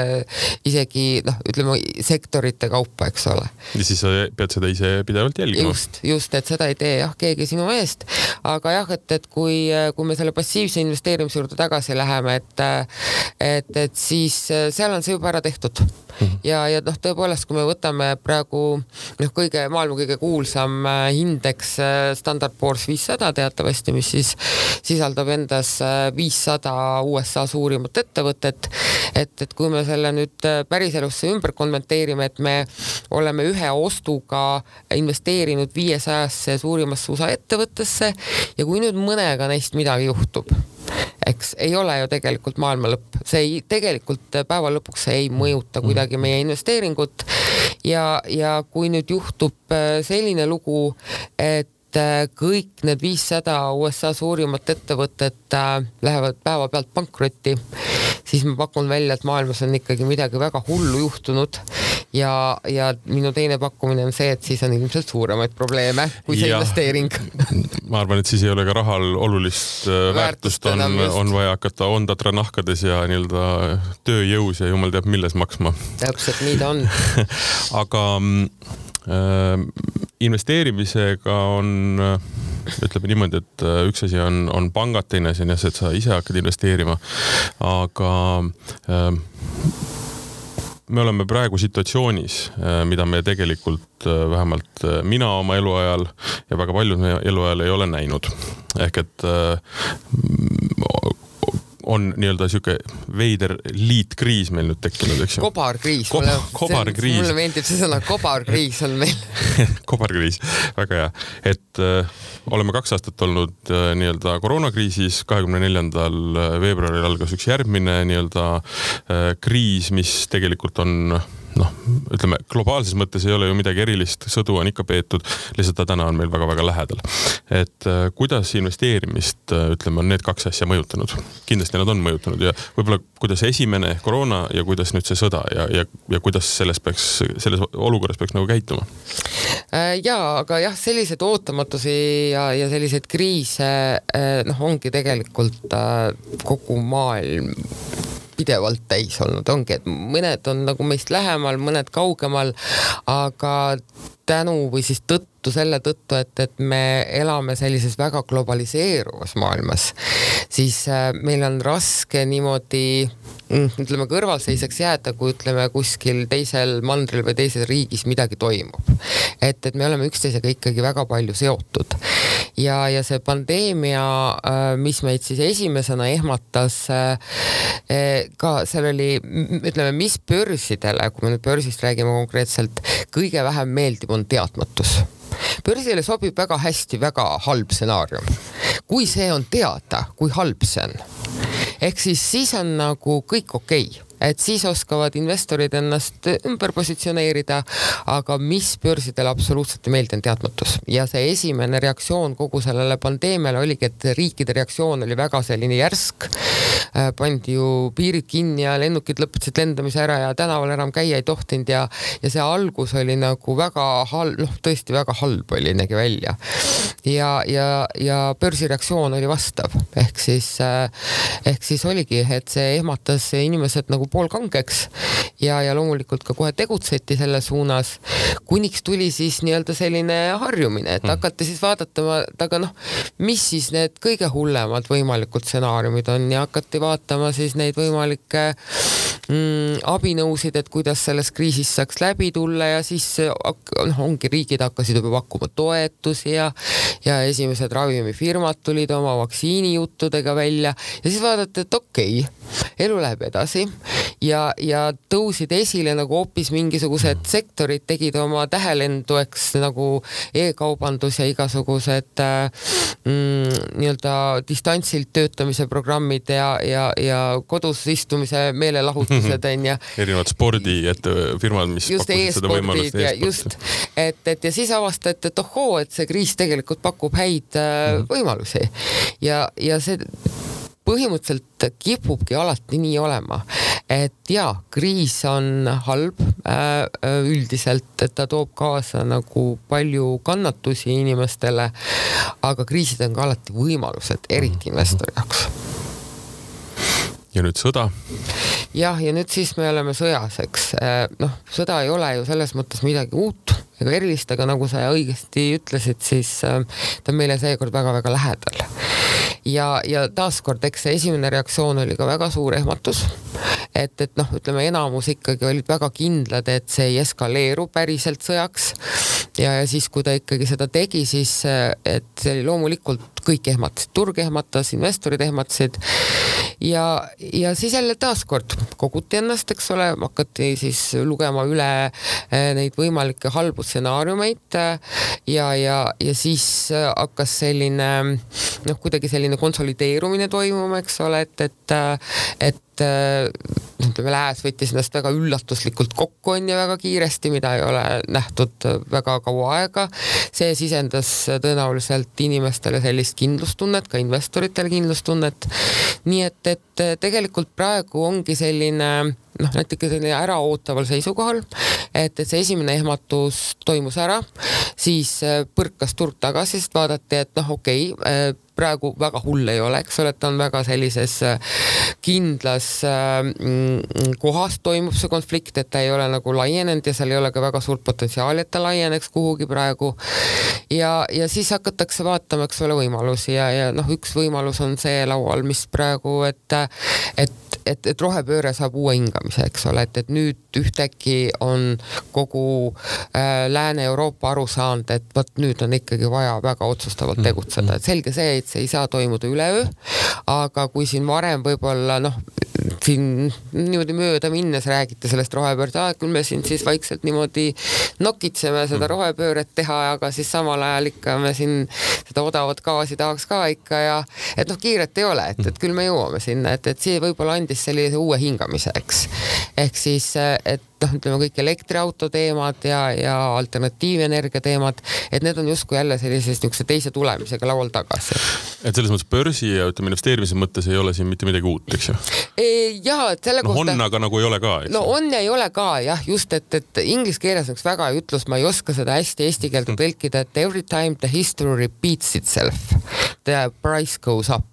isegi noh, ütleme sektorite kaupa, eks ole. ja siis sa pead seda ise pidevalt jälgima. just, just, et seda ei tee jah keegi sinu eest, aga jah, et, et kui, kui me selle passiivse investeerimise juurde tagasi läheme, et et, et siis seal on see juba ära tehtud Mhm. ja, ja noh, tõepoolest, kui me võtame praegu noh, kõige maailma kõige kuulsam äh, indeks äh, Standard Poor's viissada teatavasti, mis siis sisaldab endas äh, viissada USA suurimat ettevõtet. et, et kui me selle nüüd päriselusse ümber konverteerime, et me oleme ühe ostuga investeerinud viiesajasse suurimasse USA ettevõttesse ja kui nüüd mõnega neist midagi juhtub eks ei ole ju tegelikult maailma lõpp, see ei, tegelikult päeva lõpuks see ei mõjuta mm. kuidagi meie investeeringut. ja, ja kui nüüd juhtub äh, selline lugu, et äh, kõik need viissada USA suurimat ettevõtet äh, lähevad päevapealt pankrotti, siis ma pakun välja, et maailmas on ikkagi midagi väga hullu juhtunud. Ja, ja minu teine pakkumine on see, et siis on ilmselt suuremaid probleeme kui see ja, investeering. (laughs) Ma arvan, et siis ei ole ka rahal olulist äh, väärtust, on, on vaja hakata Ondatra nahkades ja nii-öelda tööjõus ja jumal teab milles maksma. täpselt nii ta on. (laughs) Aga äh, investeerimisega on ütleme niimoodi, et äh, üks asi on, on pangad, teine asi on jah see, et sa ise hakkad investeerima. aga äh, me oleme praegu situatsioonis, äh, mida me tegelikult äh, vähemalt mina oma eluajal ja väga paljud eluajal ei ole näinud. ehk et on nii-öelda sihuke veider liitkriis meil nüüd tekkinud, eks ju. kobarkriis Kob. kobarkriis. mulle meeldib see sõna, kobarkriis on meil (laughs) kobarkriis, väga hea, et äh, oleme kaks aastat olnud äh, nii-öelda koroonakriisis, kahekümne neljandal äh, veebruaril algas üks järgmine nii-öelda kriis, mis tegelikult on noh, ütleme globaalses mõttes ei ole ju midagi erilist, sõdu on ikka peetud, lihtsalt ta täna on meil väga-väga lähedal. et äh, kuidas investeerimist, äh, ütleme, on need kaks asja mõjutanud? kindlasti nad on mõjutanud ja võib-olla kuidas esimene koroona ja kuidas nüüd see sõda ja, ja, ja kuidas selles peaks, selles olukorras peaks nagu käituma? Äh, ja, aga jah, selliseid ootamatusi ja, ja selliseid kriise noh, ongi tegelikult kogu maailm pidevalt täis olnud, ongi, et mõned on nagu meist lähemal, mõned kaugemal, aga tänu või siis tõttu selle tõttu, et, et me elame sellises väga globaliseeruvas maailmas, siis äh, meil on raske niimoodi ütleme kõrvalseisjaks jääda, kui ütleme kuskil teisel mandril või teises riigis midagi toimub. et, et me oleme üksteisega ikkagi väga palju seotud. Ja, ja see pandeemia, äh, mis meid siis esimesena ehmatas, äh, äh, ka seal oli, ütleme, mis börsidele, kui me nüüd börsist räägime konkreetselt, kõige vähem meeldib, on teadmatus börsile sobib väga hästi väga halb stsenaarium. kui see on teada, kui halb see on ehk siis siis on nagu kõik okei okay et siis oskavad investorid ennast ümber positsioneerida, aga mis börsidele absoluutselt ei meeldi, on teadmatus ja see esimene reaktsioon kogu sellele pandeemiale oligi, et riikide reaktsioon oli väga selline järsk. Äh, pandi ju piirid kinni ja lennukid lõpetasid lendamise ära ja tänaval enam käia ei tohtinud ja, ja see algus oli nagu väga halb, noh, tõesti väga halb oli, nägi välja. ja, ja, ja börsireaktsioon oli vastav ehk siis, äh, ehk siis oligi, et see ehmatas inimesed nagu poolkangeks ja, ja loomulikult ka kohe tegutseti selle suunas, kuniks tuli siis nii-öelda selline harjumine, et mm. hakati siis vaatama, et aga noh, mis siis need kõige hullemad võimalikud stsenaariumid on ja hakati vaatama siis neid võimalikke mm, abinõusid, et kuidas sellest kriisist saaks läbi tulla ja siis noh, ongi riigid hakkasid juba pakkuma toetusi ja ja esimesed ravimifirmad tulid oma vaktsiinijuttudega välja ja siis vaadati, et okei okay,, elu läheb edasi ja, ja tõusid esile nagu hoopis mingisugused sektorid tegid oma tähelendu, eks nagu e-kaubandus ja igasugused äh, mm, nii-öelda distantsilt töötamise programmid ja, ja, ja kodus istumise meelelahutused (laughs) onju. erinevad spordifirmad, mis just pakkusid seda võimalust. just, et, et ja siis avastati, et ohoo, et see kriis tegelikult pakub häid äh, mm. võimalusi ja, ja see põhimõtteliselt kipubki alati nii olema, et jaa, kriis on halb äh, üldiselt, et ta toob kaasa nagu palju kannatusi inimestele, aga kriisid on ka alati võimalused, eriti investori jaoks. ja nüüd sõda? jah, ja nüüd siis me oleme sõjas, eks äh, noh, sõda ei ole ju selles mõttes midagi uut ega erilist, aga nagu sa õigesti ütlesid, siis äh, ta on meile seekord väga-väga lähedal ja, ja taaskord, eks see esimene reaktsioon oli ka väga suur ehmatus. et, et noh, ütleme enamus ikkagi olid väga kindlad, et see ei eskaleeru päriselt sõjaks. ja, ja siis, kui ta ikkagi seda tegi, siis et see oli loomulikult kõik ehmatasid, turg ehmatas, investorid ehmatasid ja, ja siis jälle taaskord koguti ennast, eks ole, hakati siis lugema üle eh, neid võimalikke halbu stsenaariumeid ja, ja, ja siis hakkas selline noh, kuidagi selline konsolideerumine toimuma, eks ole, et, et, et ütleme, lääs võttis ennast väga üllatuslikult kokku on ju väga kiiresti, mida ei ole nähtud väga kaua aega. see sisendas tõenäoliselt inimestele sellist kindlustunnet, ka investoritele kindlustunnet. nii et, et tegelikult praegu ongi selline noh, natuke selline äraootaval seisukohal, et, et see esimene ehmatus toimus ära, siis põrkas turg tagasi, sest vaadati, et noh, okei okay,, praegu väga hull ei ole, eks ole, et ta on väga sellises äh, kindlas äh, kohas toimub see konflikt, et ta ei ole nagu laienenud ja seal ei ole ka väga suurt potentsiaali, et ta laieneks kuhugi praegu. ja, ja siis hakatakse vaatama, eks ole, võimalusi ja, ja noh, üks võimalus on see laual, mis praegu, et, et et, et rohepööre saab uue hingamise, eks ole, et, et nüüd ühtäkki on kogu äh, Lääne-Euroopa aru saanud, et vot nüüd on ikkagi vaja väga otsustavalt mm. tegutseda, et selge see, et see ei saa toimuda üleöö. aga kui siin varem võib-olla noh, siin niimoodi mööda minnes räägiti sellest rohepöörde, küll me siin siis vaikselt niimoodi nokitseme seda mm. rohepööret teha, aga siis samal ajal ikka me siin seda odavat gaasi tahaks ka ikka ja et noh, kiiret ei ole, et, et küll me jõuame sinna, et, et see võib-olla andis sellise uue hingamise, eks. ehk siis, et noh, ütleme kõik elektriauto teemad ja, ja alternatiivenergia teemad, et need on justkui jälle sellise niisuguse teise tulemisega laual tagasi. et selles mõttes börsi ja ütleme investeerimise mõttes ei ole siin mitte midagi uut, eks ju? ja, et selle no, kohta. on, aga nagu ei ole ka, eks no on ja ei ole ka jah, just, et, et inglise keeles on üks väga hea ütlus, ma ei oska seda hästi eesti keelde tõlkida, et every time the history repeats itself, the price goes up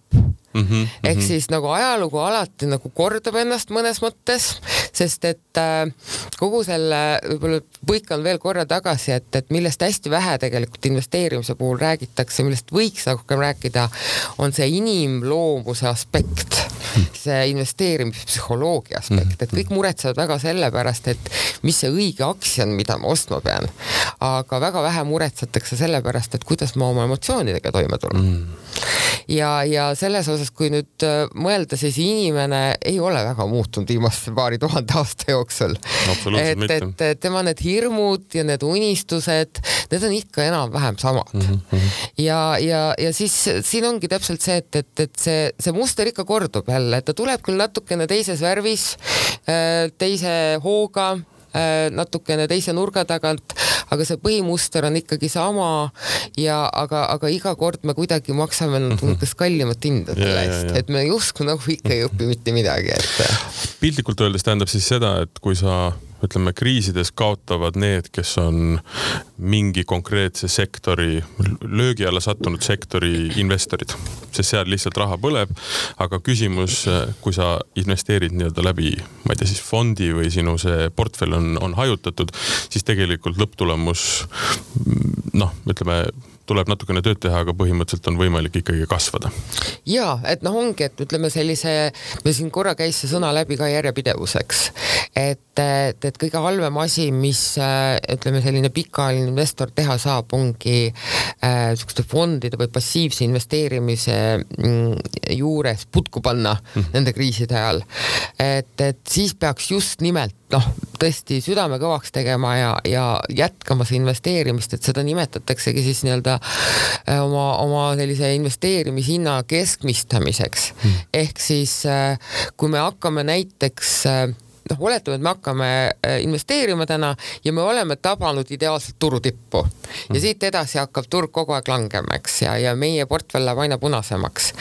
Mm -hmm, ehk mm -hmm. siis nagu ajalugu alati nagu kordab ennast mõnes mõttes, sest et äh, kogu selle, võib-olla põikan veel korra tagasi, et, et millest hästi vähe tegelikult investeerimise puhul räägitakse, millest võiks rohkem rääkida, on see inimloomuse aspekt, see investeerimispsühholoogia aspekt, et kõik muretsevad väga selle pärast, et mis see õige aktsia on, mida ma ostma pean. aga väga vähe muretsetakse selle pärast, et kuidas ma oma emotsioonidega toime tulen mm. ja, ja selles osas kui nüüd äh, mõelda, siis inimene ei ole väga muutunud viimase paari tuhande aasta jooksul. et, et tema need hirmud ja need unistused, need on ikka enam-vähem samad mm. -hmm. ja, ja, ja siis siin ongi täpselt see, et, et, et see, see muster ikka kordub jälle, et ta tuleb küll natukene teises värvis, äh, teise hooga Äh, natukene teise nurga tagant, aga see põhimuster on ikkagi sama ja aga, aga iga kord me kuidagi maksame mhm. kallimat hinda selle eest, et me justkui nagu ikka ei õpi mitte midagi, et. piltlikult öeldes tähendab siis seda, et kui sa ütleme, kriisides kaotavad need, kes on mingi konkreetse sektori, löögi alla sattunud sektori investorid, sest seal lihtsalt raha põleb. aga küsimus, kui sa investeerid nii-öelda läbi, ma ei tea, siis fondi või sinu see portfell on, on hajutatud, siis tegelikult lõpptulemus noh, ütleme tuleb natukene tööd teha, aga põhimõtteliselt on võimalik ikkagi kasvada. ja et noh, ongi, et ütleme sellise, meil siin korra käis see sõna läbi ka järjepidevuseks, et, et, et kõige halvem asi, mis ütleme, selline pikaajaline investor teha saab, ongi niisuguste äh, fondide või passiivse investeerimise mm, juures putku panna mm -hmm. nende kriiside ajal. et, et siis peaks just nimelt noh, tõesti südame kõvaks tegema ja, ja jätkama seda investeerimist, et seda nimetataksegi siis nii-öelda äh, oma, oma sellise investeerimishinna keskmistamiseks. Hmm.. ehk siis äh, kui me hakkame näiteks äh, noh, oletame, et me hakkame äh, investeerima täna ja me oleme tabanud ideaalselt turu tippu ja mm. siit edasi hakkab turg kogu aeg langema, eks, ja, ja meie portfell läheb aina punasemaks.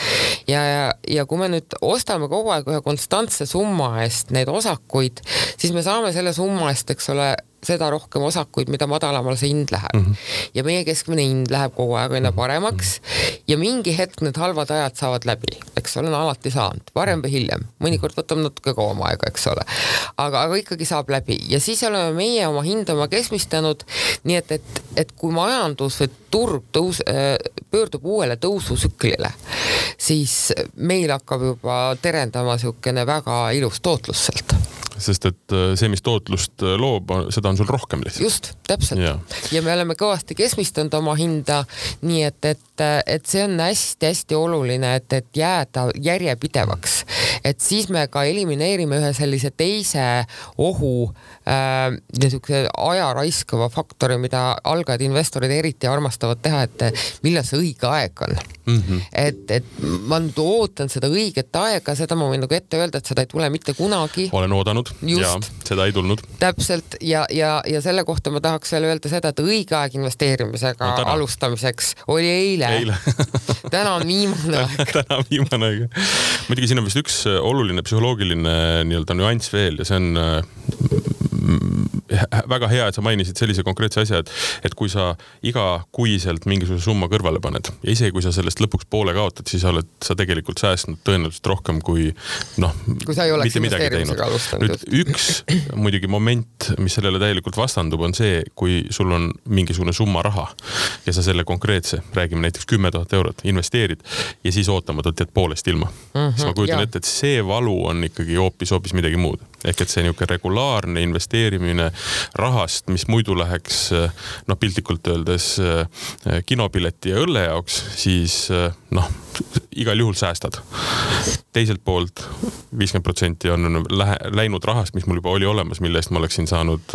ja, ja, ja kui me nüüd ostame kogu aeg ühe konstantse summa eest neid osakuid, siis me saame selle summa eest, eks ole, seda rohkem osakuid, mida madalamal see hind läheb mm. -hmm. ja meie keskmine hind läheb kogu aeg aina paremaks mm -hmm. ja mingi hetk need halvad ajad saavad läbi, eks ole, on alati saanud, varem või hiljem, mõnikord võtab natuke kauem aega, eks ole. aga, aga ikkagi saab läbi ja siis oleme meie oma hinda oma keskmistanud, nii et, et, et kui majandus või turg tõus-, äh, pöördub uuele tõususüklile, siis meil hakkab juba terendama niisugune väga ilus tootlus sealt sest et äh, see, mis tootlust äh, loob, seda on sul rohkem lihtsalt. just, täpselt. ja me oleme kõvasti keskmistanud oma hinda, nii et, et, et see on hästi-hästi oluline, et, et jääda järjepidevaks. et siis me ka elimineerime ühe sellise teise ohu niisuguse aja raiskava faktori, mida algajad investorid eriti armastavad teha, et millal see õige aeg on mm. -hmm. et, et ma nüüd ootan seda õiget aega, seda ma võin nagu ette öelda, et seda ei tule mitte kunagi. olen oodanud Just. ja seda ei tulnud. täpselt ja, ja, ja selle kohta ma tahaks veel öelda seda, et õige aeg investeerimisega no, alustamiseks oli eile, eile. (laughs) täna on viimane aeg täna on viimane aeg. muidugi siin on vist üks oluline psühholoogiline nii-öelda nüanss veel ja see on väga hea, et sa mainisid sellise konkreetse asja, et, et kui sa igakuiselt mingisuguse summa kõrvale paned ja isegi kui sa sellest lõpuks poole kaotad, siis oled sa tegelikult säästnud tõenäoliselt rohkem kui noh. kui sa ei oleks investeerimisega alustanud. nüüd üks muidugi moment, mis sellele täielikult vastandub, on see, kui sul on mingisugune summa raha ja sa selle konkreetse, räägime näiteks kümme tuhat eurot, investeerid ja siis ootamatult jääd poolest ilma mm. -hmm, siis ma kujutan ette, et see valu on ikkagi hoopis, hoopis midagi muud ehk et see niisugune regulaarne investeerimine rahast, mis muidu läheks noh, piltlikult öeldes kinopileti ja õlle jaoks, siis noh, igal juhul säästad. teiselt poolt viiskümmend protsenti on lähe, läinud rahast, mis mul juba oli olemas, mille eest ma oleksin saanud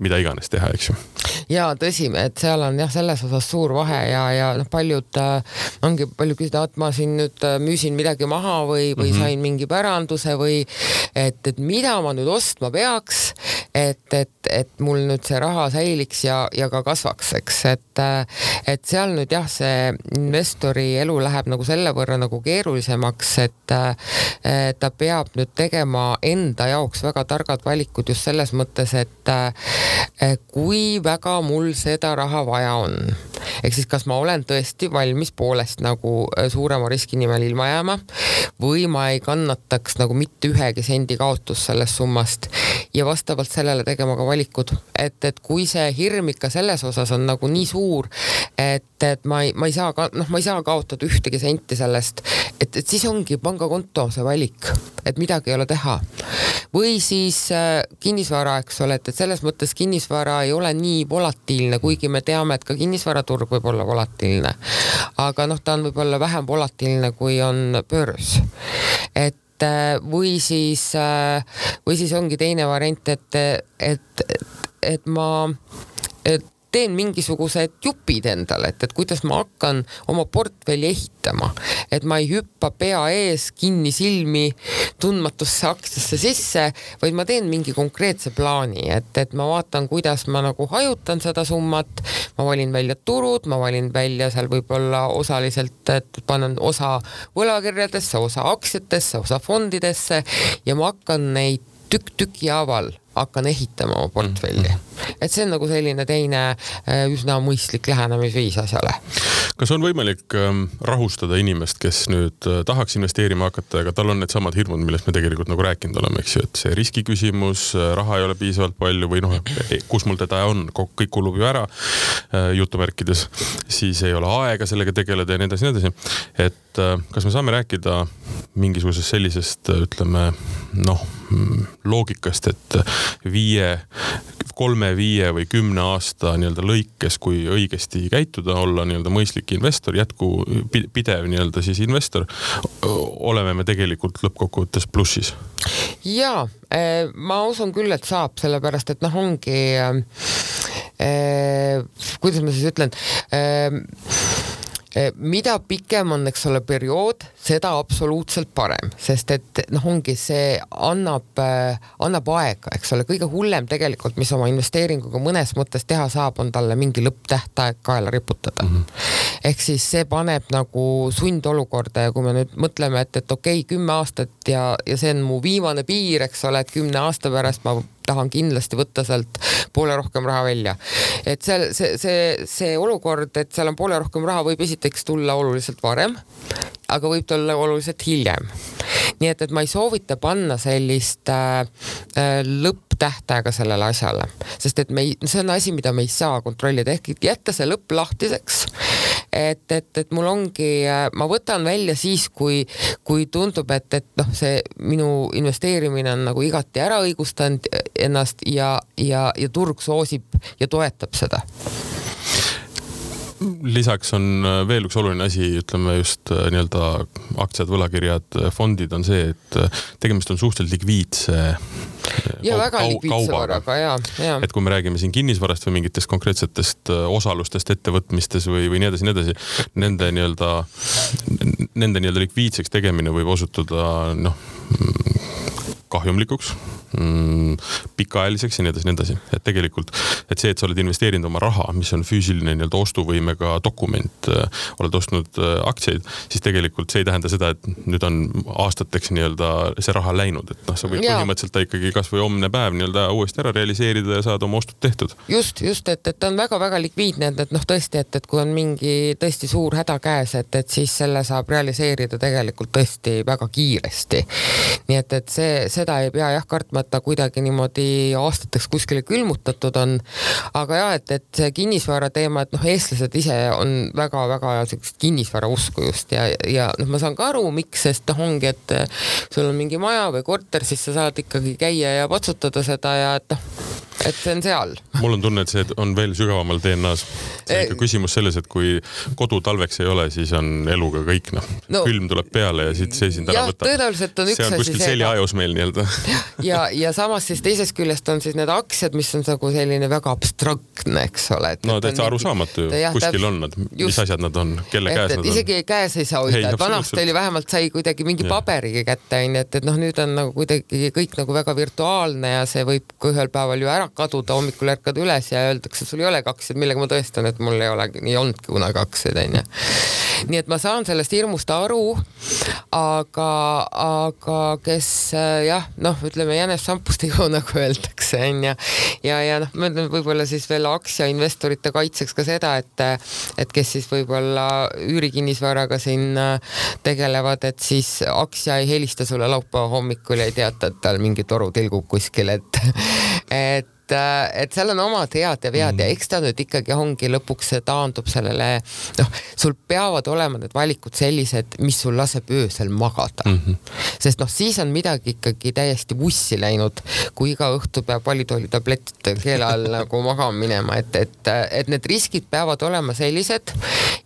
mida iganes teha, eks ju. ja tõsi, et seal on jah, selles osas suur vahe ja, ja noh, paljud äh, ongi palju küsida, et ma siin nüüd äh, müüsin midagi maha või, või mm -hmm. sain mingi päranduse või et, et mida ma nüüd ostma peaks, et, et, et mul nüüd see raha säiliks ja, ja ka kasvaks, eks, et, äh, et seal nüüd jah, see investori elu läheb nagu selle võrra nagu keerulisemaks, et äh, ta peab nüüd tegema enda jaoks väga targad valikud just selles mõttes, et äh, kui väga mul seda raha vaja on. ehk siis, kas ma olen tõesti valmis poolest nagu äh, suurema riski nimel ilma jääma või ma ei kannataks nagu mitte ühegi sendi kaotust sellest summast ja vastavalt sellele tegema ka valikud, et, et kui see hirm ikka selles osas on nagu nii suur, et, et ma ei, ma ei saa noh, ma ei saa kaotada ühtegi senti sellest, et, et siis ongi pangakonto see valik, et midagi ei ole teha. või siis äh, kinnisvara, eks ole, et, et selles mõttes kinnisvara ei ole nii volatiilne, kuigi me teame, et ka kinnisvaraturg võib olla volatiilne. aga noh, ta on võib-olla vähem volatiilne, kui on börs. et äh, või siis, äh, või siis ongi teine variant, et, et, et ma, et teen mingisugused jupid endale, et, et kuidas ma hakkan oma portfelli ehitama, et ma ei hüppa pea ees kinni silmi tundmatusse aktsiasse sisse, vaid ma teen mingi konkreetse plaani, et, et ma vaatan, kuidas ma nagu hajutan seda summat, ma valin välja turud, ma valin välja seal võib-olla osaliselt, et panen osa võlakirjadesse, osa aktsiatesse, osa fondidesse ja ma hakkan neid tükk tüki haaval hakkan ehitama oma portfelli mm. -hmm. et see on nagu selline teine äh, üsna mõistlik lähenemisviis asjale. kas on võimalik ähm, rahustada inimest, kes nüüd äh, tahaks investeerima hakata, aga tal on needsamad hirmud, millest me tegelikult nagu rääkinud oleme, eks ju, et see riskiküsimus, äh, raha ei ole piisavalt palju või noh, kus mul teda on, kõik kulub ju ära jutumärkides, siis ei ole aega sellega tegeleda ja nii edasi, nii edasi. et kas me saame rääkida mingisugusest sellisest, ütleme noh, mm, loogikast, et viie, kolme, viie või kümne aasta nii-öelda lõikes, kui õigesti käituda, olla nii-öelda mõistlik investor, jätku pidev nii-öelda siis investor, oleme me tegelikult lõppkokkuvõttes plussis? ja eh, ma usun küll, et saab, sellepärast et noh, ongi äh, kuidas ma siis ütlen äh, Eh, mida pikem on, eks ole, periood, seda absoluutselt parem, sest et noh, ongi see annab, eh, annab aega, eks ole, kõige hullem tegelikult, mis oma investeeringuga mõnes mõttes teha saab, on talle mingi lõpptähtaeg kaela riputada mm. -hmm. ehk siis see paneb nagu sundolukorda ja kui me nüüd mõtleme, et, et okei okay,, kümme aastat ja, ja see on mu viimane piir, eks ole, et kümne aasta pärast ma tahan kindlasti võtta sealt poole rohkem raha välja. et seal see, see, see olukord, et seal on poole rohkem raha, võib esiteks tulla oluliselt varem, aga võib tulla oluliselt hiljem. nii et, et ma ei soovita panna sellist äh, äh lõpptähtaega sellele asjale, sest et me ei, see on asi, mida me ei saa kontrollida, ehk jätta see lõpp lahtiseks. Et, et, et mul ongi, ma võtan välja siis, kui, kui tundub, et, et noh, see minu investeerimine on nagu igati ära õigustanud ennast ja, ja, ja turg soosib ja toetab seda lisaks on äh, veel üks oluline asi, ütleme just äh, nii-öelda aktsiad, võlakirjad, äh, fondid on see, et tegemist on suhteliselt likviidse. ja väga likviidse varaga ja, ja. et kui me räägime siin kinnisvarast või mingitest konkreetsetest osalustest ettevõtmistes või, või nii edasi, nii edasi, nende nii-öelda, nende nii-öelda likviidseks tegemine võib osutuda noh kahjumlikuks mm,, pikaajaliseks ja nii edasi, nii edasi. et tegelikult, et see, et sa oled investeerinud oma raha, mis on füüsiline nii-öelda ostuvõimega dokument äh,, oled ostnud äh, aktsiaid, siis tegelikult see ei tähenda seda, et nüüd on aastateks nii-öelda see raha läinud, et noh, sa võid ja. põhimõtteliselt ta ikkagi kasvõi homne päev nii-öelda uuesti ära realiseerida ja saada oma ostud tehtud. just, just, et, et ta on väga-väga likviidne, et, et noh, tõesti, et, et kui on mingi tõesti suur häda käes, et, et siis selle saab realiseerida tegelikult tõesti väga kiiresti. nii et, et see, seda ei pea jah kartma, et ta kuidagi niimoodi aastateks kuskile külmutatud on. aga ja et, et see kinnisvara teema, et noh, eestlased ise on väga-väga siukest kinnisvara usku just ja, ja noh, ma saan ka aru, miks, sest noh, ongi, et sul on mingi maja või korter, siis sa saad ikkagi käia ja patsutada seda ja et noh et see on seal. mul on tunne, et see on veel sügavamal DNA-s. see on ikka küsimus selles, et kui kodu talveks ei ole, siis on eluga kõik noh no,. külm tuleb peale ja siit see sind ära võtab. tõenäoliselt on üks asi see. see on kuskil seljaajus meil nii-öelda. (laughs) ja, ja samas siis teisest küljest on siis need aktsiad, mis on nagu selline väga abstraktne, eks ole. no täitsa arusaamatu ju, kuskil on nad, mis asjad nad on, kelle et, käes nad on. isegi käes ei saa hoida, et vanasti oli vähemalt sai kuidagi mingi paberiga kätte onju, et, et noh, nüüd on nagu kuidagi kõik nagu väga virtuaalne ja see võib ka ühel päeval ju ära kaduda, hommikul ärkad üles ja öeldakse, sul ei olegi aktsiaid, millega ma tõestan, et mul ei olegi, ei olnudki kunagi aktsiaid, onju. nii et ma saan sellest hirmust aru, aga, aga kes jah, noh, ütleme jänes sampust ei joo, (laughs) nagu öeldakse, onju. ja, ja noh, ma ütlen võib-olla siis veel aktsiainvestorite kaitseks ka seda, et, et kes siis võib-olla üürikinnisvaraga siin tegelevad, et siis aktsia ei helista sulle laupäeva hommikul ja ei teata, et tal mingi toru tilgub kuskil, et, et et, äh, et seal on omad head ja vead mm. ja eks ta nüüd ikkagi ongi lõpuks taandub sellele, noh, sul peavad olema need valikud sellised, mis sul laseb öösel magada mm. -hmm. sest noh, siis on midagi ikkagi täiesti vussi läinud, kui iga õhtu peab valitoolitablettide keele all (laughs) nagu magama minema, et, et, et need riskid peavad olema sellised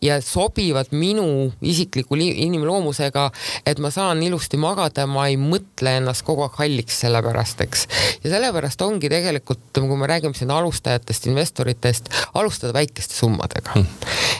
ja sobivad minu isikliku inimloomusega, et ma saan ilusti magada, ma ei mõtle ennast kogu aeg halliks selle pärast, eks. ja sellepärast ongi tegelikult ütleme, kui me räägime siin alustajatest investoritest, alustada väikeste summadega. Hmm..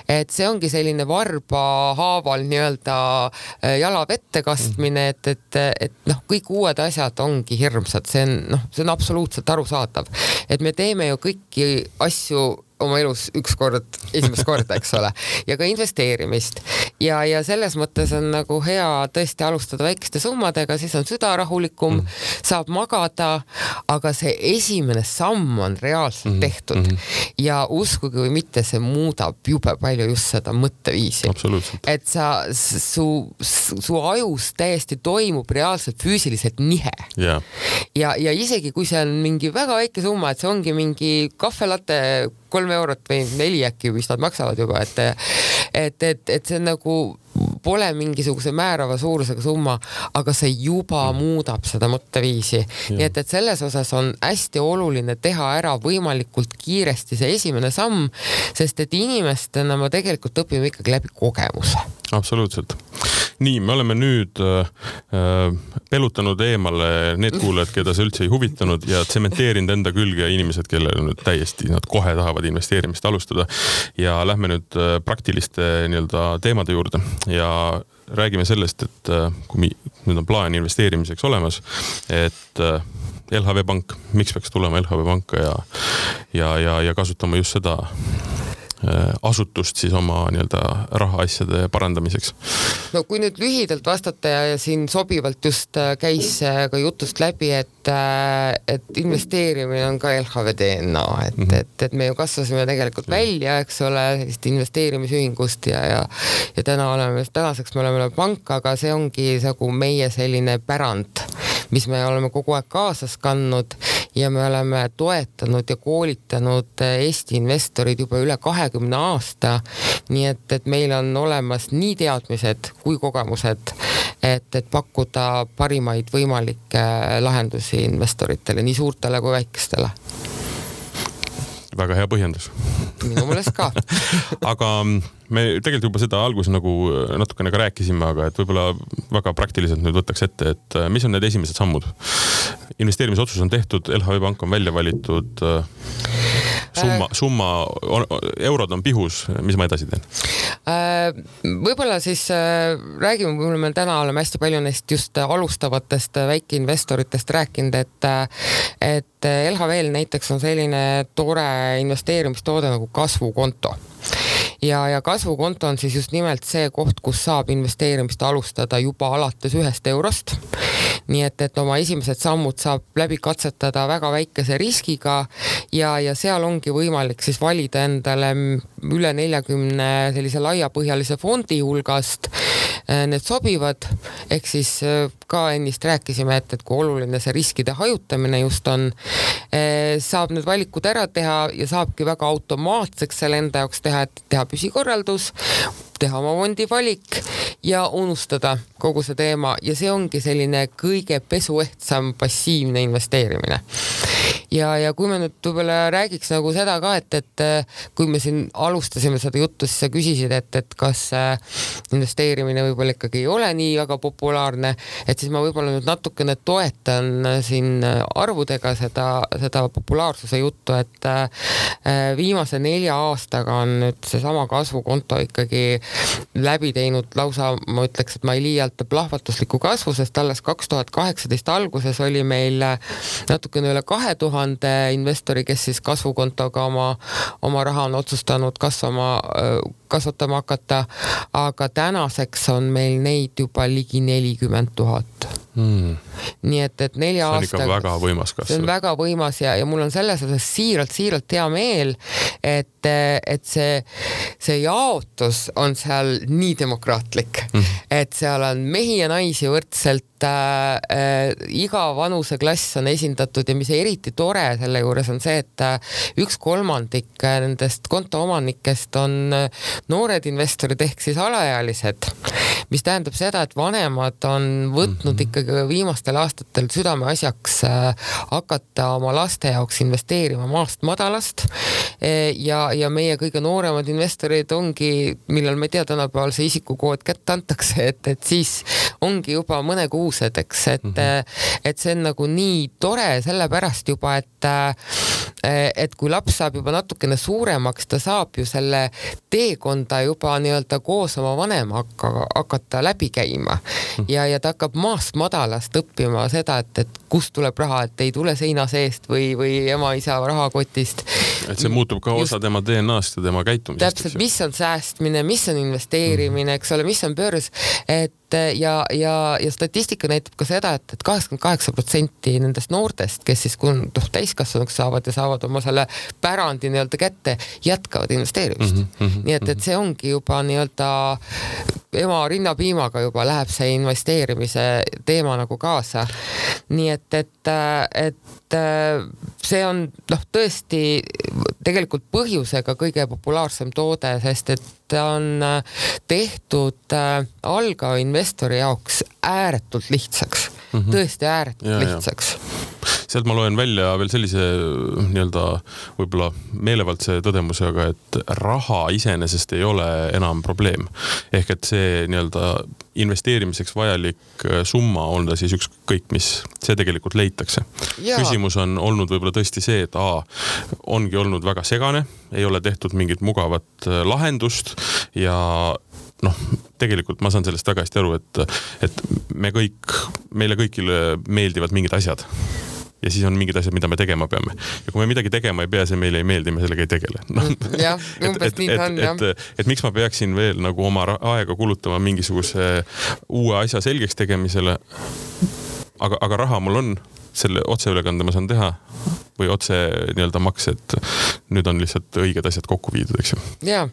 et see ongi selline varba haaval nii-öelda äh, jala vette kastmine, et, et, et noh, kõik uued asjad ongi hirmsad, see on noh, see on absoluutselt arusaadav, et me teeme ju kõiki asju oma elus üks kord, esimest korda, eks ole, ja ka investeerimist. ja, ja selles mõttes on nagu hea tõesti alustada väikeste summadega, siis on süda rahulikum mm., saab magada, aga see esimene samm on reaalselt mm -hmm. tehtud mm -hmm. ja uskuge või mitte, see muudab jube palju just seda mõtteviisi. et sa, su, su ajus täiesti toimub reaalselt füüsiliselt nihe yeah.. ja, ja isegi kui see on mingi väga väike summa, et see ongi mingi kahvelatte kolm eurot või neli äkki, mis nad maksavad juba, et et, et, et see on nagu pole mingisuguse määrava suurusega summa, aga see juba mm. muudab seda mõtteviisi. nii et, et selles osas on hästi oluline teha ära võimalikult kiiresti see esimene samm, sest et inimestena me tegelikult õpime ikkagi läbi kogemuse. Absoluutselt nii, me oleme nüüd äh, äh, pelutanud eemale need (laughs) kuulajad, keda see üldse ei huvitanud ja tsementeerinud enda külge inimesed, kellel nüüd täiesti, nad kohe tahavad investeerimist alustada. ja lähme nüüd äh, praktiliste nii-öelda teemade juurde ja räägime sellest, et äh, kui nüüd on plaan investeerimiseks olemas, et LHV Pank, miks peaks tulema LHV Panka ja, ja, ja, ja kasutama just seda asutust siis oma nii-öelda rahaasjade parandamiseks? no kui nüüd lühidalt vastata ja, siin sobivalt just äh, käis ka jutust läbi, et, äh, et investeerimine on ka LHV DNA, et mm, -hmm. et, et me ju kasvasime tegelikult välja, eks ole, sellist investeerimisühingust ja, ja ja täna oleme, tänaseks me oleme pank, aga see ongi nagu meie selline pärand, mis me oleme kogu aeg kaasas kandnud ja me oleme toetanud ja koolitanud Eesti investorid juba üle kahe kahekümne aasta. nii et, et meil on olemas nii teadmised kui kogemused, et, et pakkuda parimaid võimalikke lahendusi investoritele, nii suurtele kui väikestele. Väga hea põhjendus. Minu meelest ka. (laughs) Aga me tegelikult juba seda alguses nagu natukene ka rääkisime, aga et võib-olla väga praktiliselt nüüd võtaks ette, et mis on need esimesed sammud? investeerimisotsus on tehtud, LHV Pank on välja valitud summa, äh. summa, eurod on pihus, mis ma edasi teen? Äh, võib-olla siis äh, räägime, võib-olla me täna oleme hästi palju neist just alustavatest väikeinvestoritest rääkinud, et et LHV-l näiteks on selline tore investeerimistoode nagu kasvukonto ja, ja kasvukonto on siis just nimelt see koht, kus saab investeerimist alustada juba alates ühest eurost. Nii et, et oma esimesed sammud saab läbi katsetada väga väikese riskiga ja, ja seal ongi võimalik siis valida endale üle neljakümne sellise laiapõhjalise fondi hulgast äh, need sobivad, ehk siis äh, ka ennist rääkisime, et, et kui oluline see riskide hajutamine just on, äh, saab need valikud ära teha ja saabki väga automaatseks selle enda jaoks teha, et teha püsikorraldus, teha oma fondi valik ja unustada kogu see teema. Ja see ongi selline kõige pesuehtsam passiivne investeerimine. Ja, ja kui me nüüd võib-olla räägiks nagu seda ka, et, et äh, kui me siin alustasime seda juttu, siis sa küsisid, et, et kas äh, investeerimine võib-olla ikkagi ei ole nii väga populaarne, et siis ma võib-olla nüüd natukene toetan äh, siin arvudega seda, seda populaarsuse juttu, et viimase nelja aastaga on nüüd seesama kasvukonto ikkagi läbi teinud lausa, ma ütleks, et ma ei liialda, plahvatusliku kasvu, sest alles kaks tuhat kaheksateist alguses oli meil natukene üle kahe tuhande investori, kes siis kasvukontoga oma, oma raha on otsustanud kasvama, kasvatama hakata. aga tänaseks on meil neid juba ligi nelikümmend tuhat hmm.. nii et, et nelja aastaga. see on ikka väga võimas kasv. see on väga võimas ja, ja mul on selles osas siiralt-siiralt hea meel, et, et see, see jaotus on seal nii demokraatlik hmm., et seal on mehi ja naisi võrdselt äh, äh, iga vanuseklass on esindatud ja mis eriti tore selle juures on see, et äh, üks kolmandik äh, nendest kontoomanikest on äh, noored investorid ehk siis alaealised, mis tähendab seda, et vanemad on võtnud mm -hmm. ikkagi viimastel aastatel südameasjaks äh, hakata oma laste jaoks investeerima maast madalast e, ja, ja meie kõige nooremad investorid ongi, millal ma ei tea, tänapäeval see isikukood kätte antakse, et, et siis ongi juba mõne kuu kuusedeks, et mm, -hmm. et see on nagu nii tore sellepärast juba, et, äh, et kui laps saab juba natukene suuremaks, ta saab ju selle teekonda juba nii-öelda koos oma vanemaga hakata läbi käima mm -hmm. ja, ja ta hakkab maast madalast õppima seda, et, et kust tuleb raha, et ei tule seina seest või, või ema-isa rahakotist. et see muutub ka Just, osa tema DNA-st ja tema käitumisest. täpselt, mis on säästmine, mis on investeerimine, eks ole, mis on börs, et ja, ja, ja statistika näitab ka seda et, et, et kaheksakümmend kaheksa protsenti nendest noortest, kes siis kui noh, täiskasvanuks saavad ja saavad oma selle pärandi nii-öelda kätte, jätkavad investeerimist mm. -hmm, nii et, et see ongi juba nii-öelda ema rinnapiimaga juba läheb see investeerimise teema nagu kaasa. nii et, et, et see on noh, tõesti tegelikult põhjusega kõige populaarsem toode, sest et ta on tehtud algava investori jaoks ääretult lihtsaks. Mm, -hmm. tõesti ääretult ja, lihtsaks sealt ma loen välja veel sellise nii-öelda võib-olla meelevaldse tõdemusega, et raha iseenesest ei ole enam probleem. ehk et see nii-öelda investeerimiseks vajalik äh, summa, on ta siis ükskõik mis, see tegelikult leitakse. küsimus on olnud võib-olla tõesti see, et A ongi olnud väga segane, ei ole tehtud mingit mugavat äh, lahendust ja noh, tegelikult ma saan sellest väga hästi aru, et, et me kõik, meile kõigile meeldivad mingid asjad ja siis on mingid asjad, mida me tegema peame. ja kui me midagi tegema ei pea, see meile ei meeldi, me sellega ei tegele no.. jah, umbes nii ta on jah. et, et, et miks ma peaksin veel nagu oma aega kulutama mingisuguse uue asja selgeks tegemisele. aga, aga raha mul on, selle otseülekande ma saan teha või otse nii-öelda makse, et nüüd on lihtsalt õiged asjad kokku viidud, eks ju. ja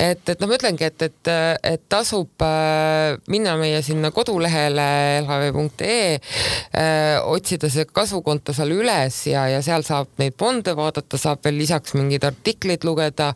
et, et noh, ma ütlengi, et, et, et tasub äh, minna meie sinna kodulehele lhv.ee äh,, otsida see kasvukonto seal üles ja, ja seal saab neid fonde vaadata, saab veel lisaks mingeid artikleid lugeda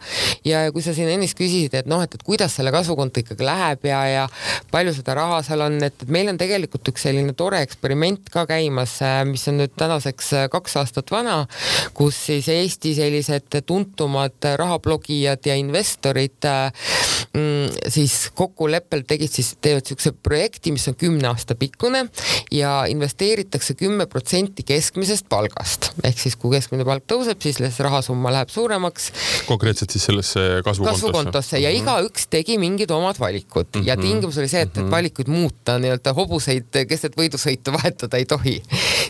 ja kui sa siin ennist küsisid, et noh, et, et kuidas selle kasvukonto ikkagi läheb ja, ja palju seda raha seal on, et meil on tegelikult üks selline tore eksperiment ka käimas, äh, mis on nüüd tänaseks äh, kaks aastat vana kus siis Eesti sellised tuntumad rahablogijad ja investorid mm, siis kokkuleppel tegid siis, teevad niisuguse projekti, mis on kümne aasta pikkune ja investeeritakse kümme protsenti keskmisest palgast. ehk siis kui keskmine palk tõuseb, siis rahasumma läheb suuremaks. konkreetselt siis sellesse kasvukontosse? kasvukontosse ja mm -hmm. igaüks tegi mingid omad valikud mm -hmm. ja tingimus oli see, et, et mhm. valikuid muuta nii-öelda hobuseid keset võidusõitu vahetada ei tohi.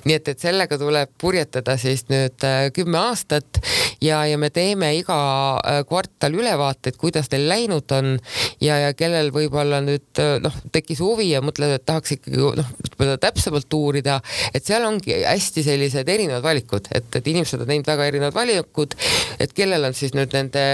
nii et, et sellega tuleb purjetada siis nüüd äh, kümme aastat ja, ja me teeme iga äh, kvartal ülevaateid, kuidas neil läinud on ja, ja kellel võib-olla nüüd äh, noh, tekkis huvi ja mõtled, et tahaks ikkagi noh, täpsemalt uurida, et seal ongi hästi sellised erinevad valikud, et, et inimesed on teinud väga erinevad valikud, et kellel on siis nüüd nende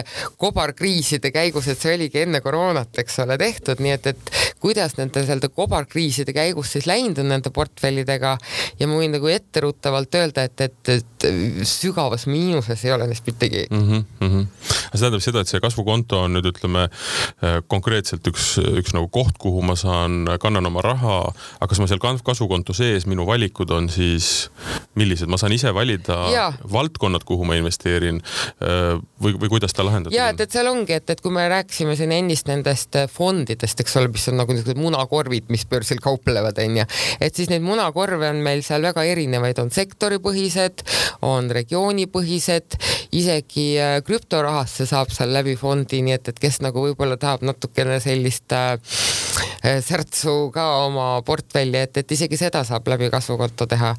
kobarkriiside käigus, et see oligi enne koroonat, eks ole, tehtud, nii et, et kuidas nende nii-öelda kobarkriiside käigus siis läinud on nende portfellidega ja ma võin nagu etteruttavalt öelda, et, et, et sügavas miinuses ei ole neist mm. -hmm, mm -hmm. see tähendab seda, et see kasvukonto on nüüd ütleme äh, konkreetselt üks, üks nagu koht, kuhu ma saan, kannan oma raha, aga kas ma seal kasvukonto sees, minu valikud on siis millised, ma saan ise valida ja. valdkonnad, kuhu ma investeerin äh, või, või kuidas ta lahendatud on? ja et, et seal ongi, et, et kui me rääkisime siin ennist nendest fondidest, eks ole, mis on nagu niisugused munakorvid, mis börsil kauplevad, onju, et siis neid munakorve on meil seal väga erinevaid, on sektoripõhised, on regioonipõhised, isegi äh, krüptorahasse saab seal läbi fondi, nii et, et kes nagu võib-olla tahab natukene sellist äh, äh, särtsu ka oma portfelli, et, et isegi seda saab läbi kasvukonto teha.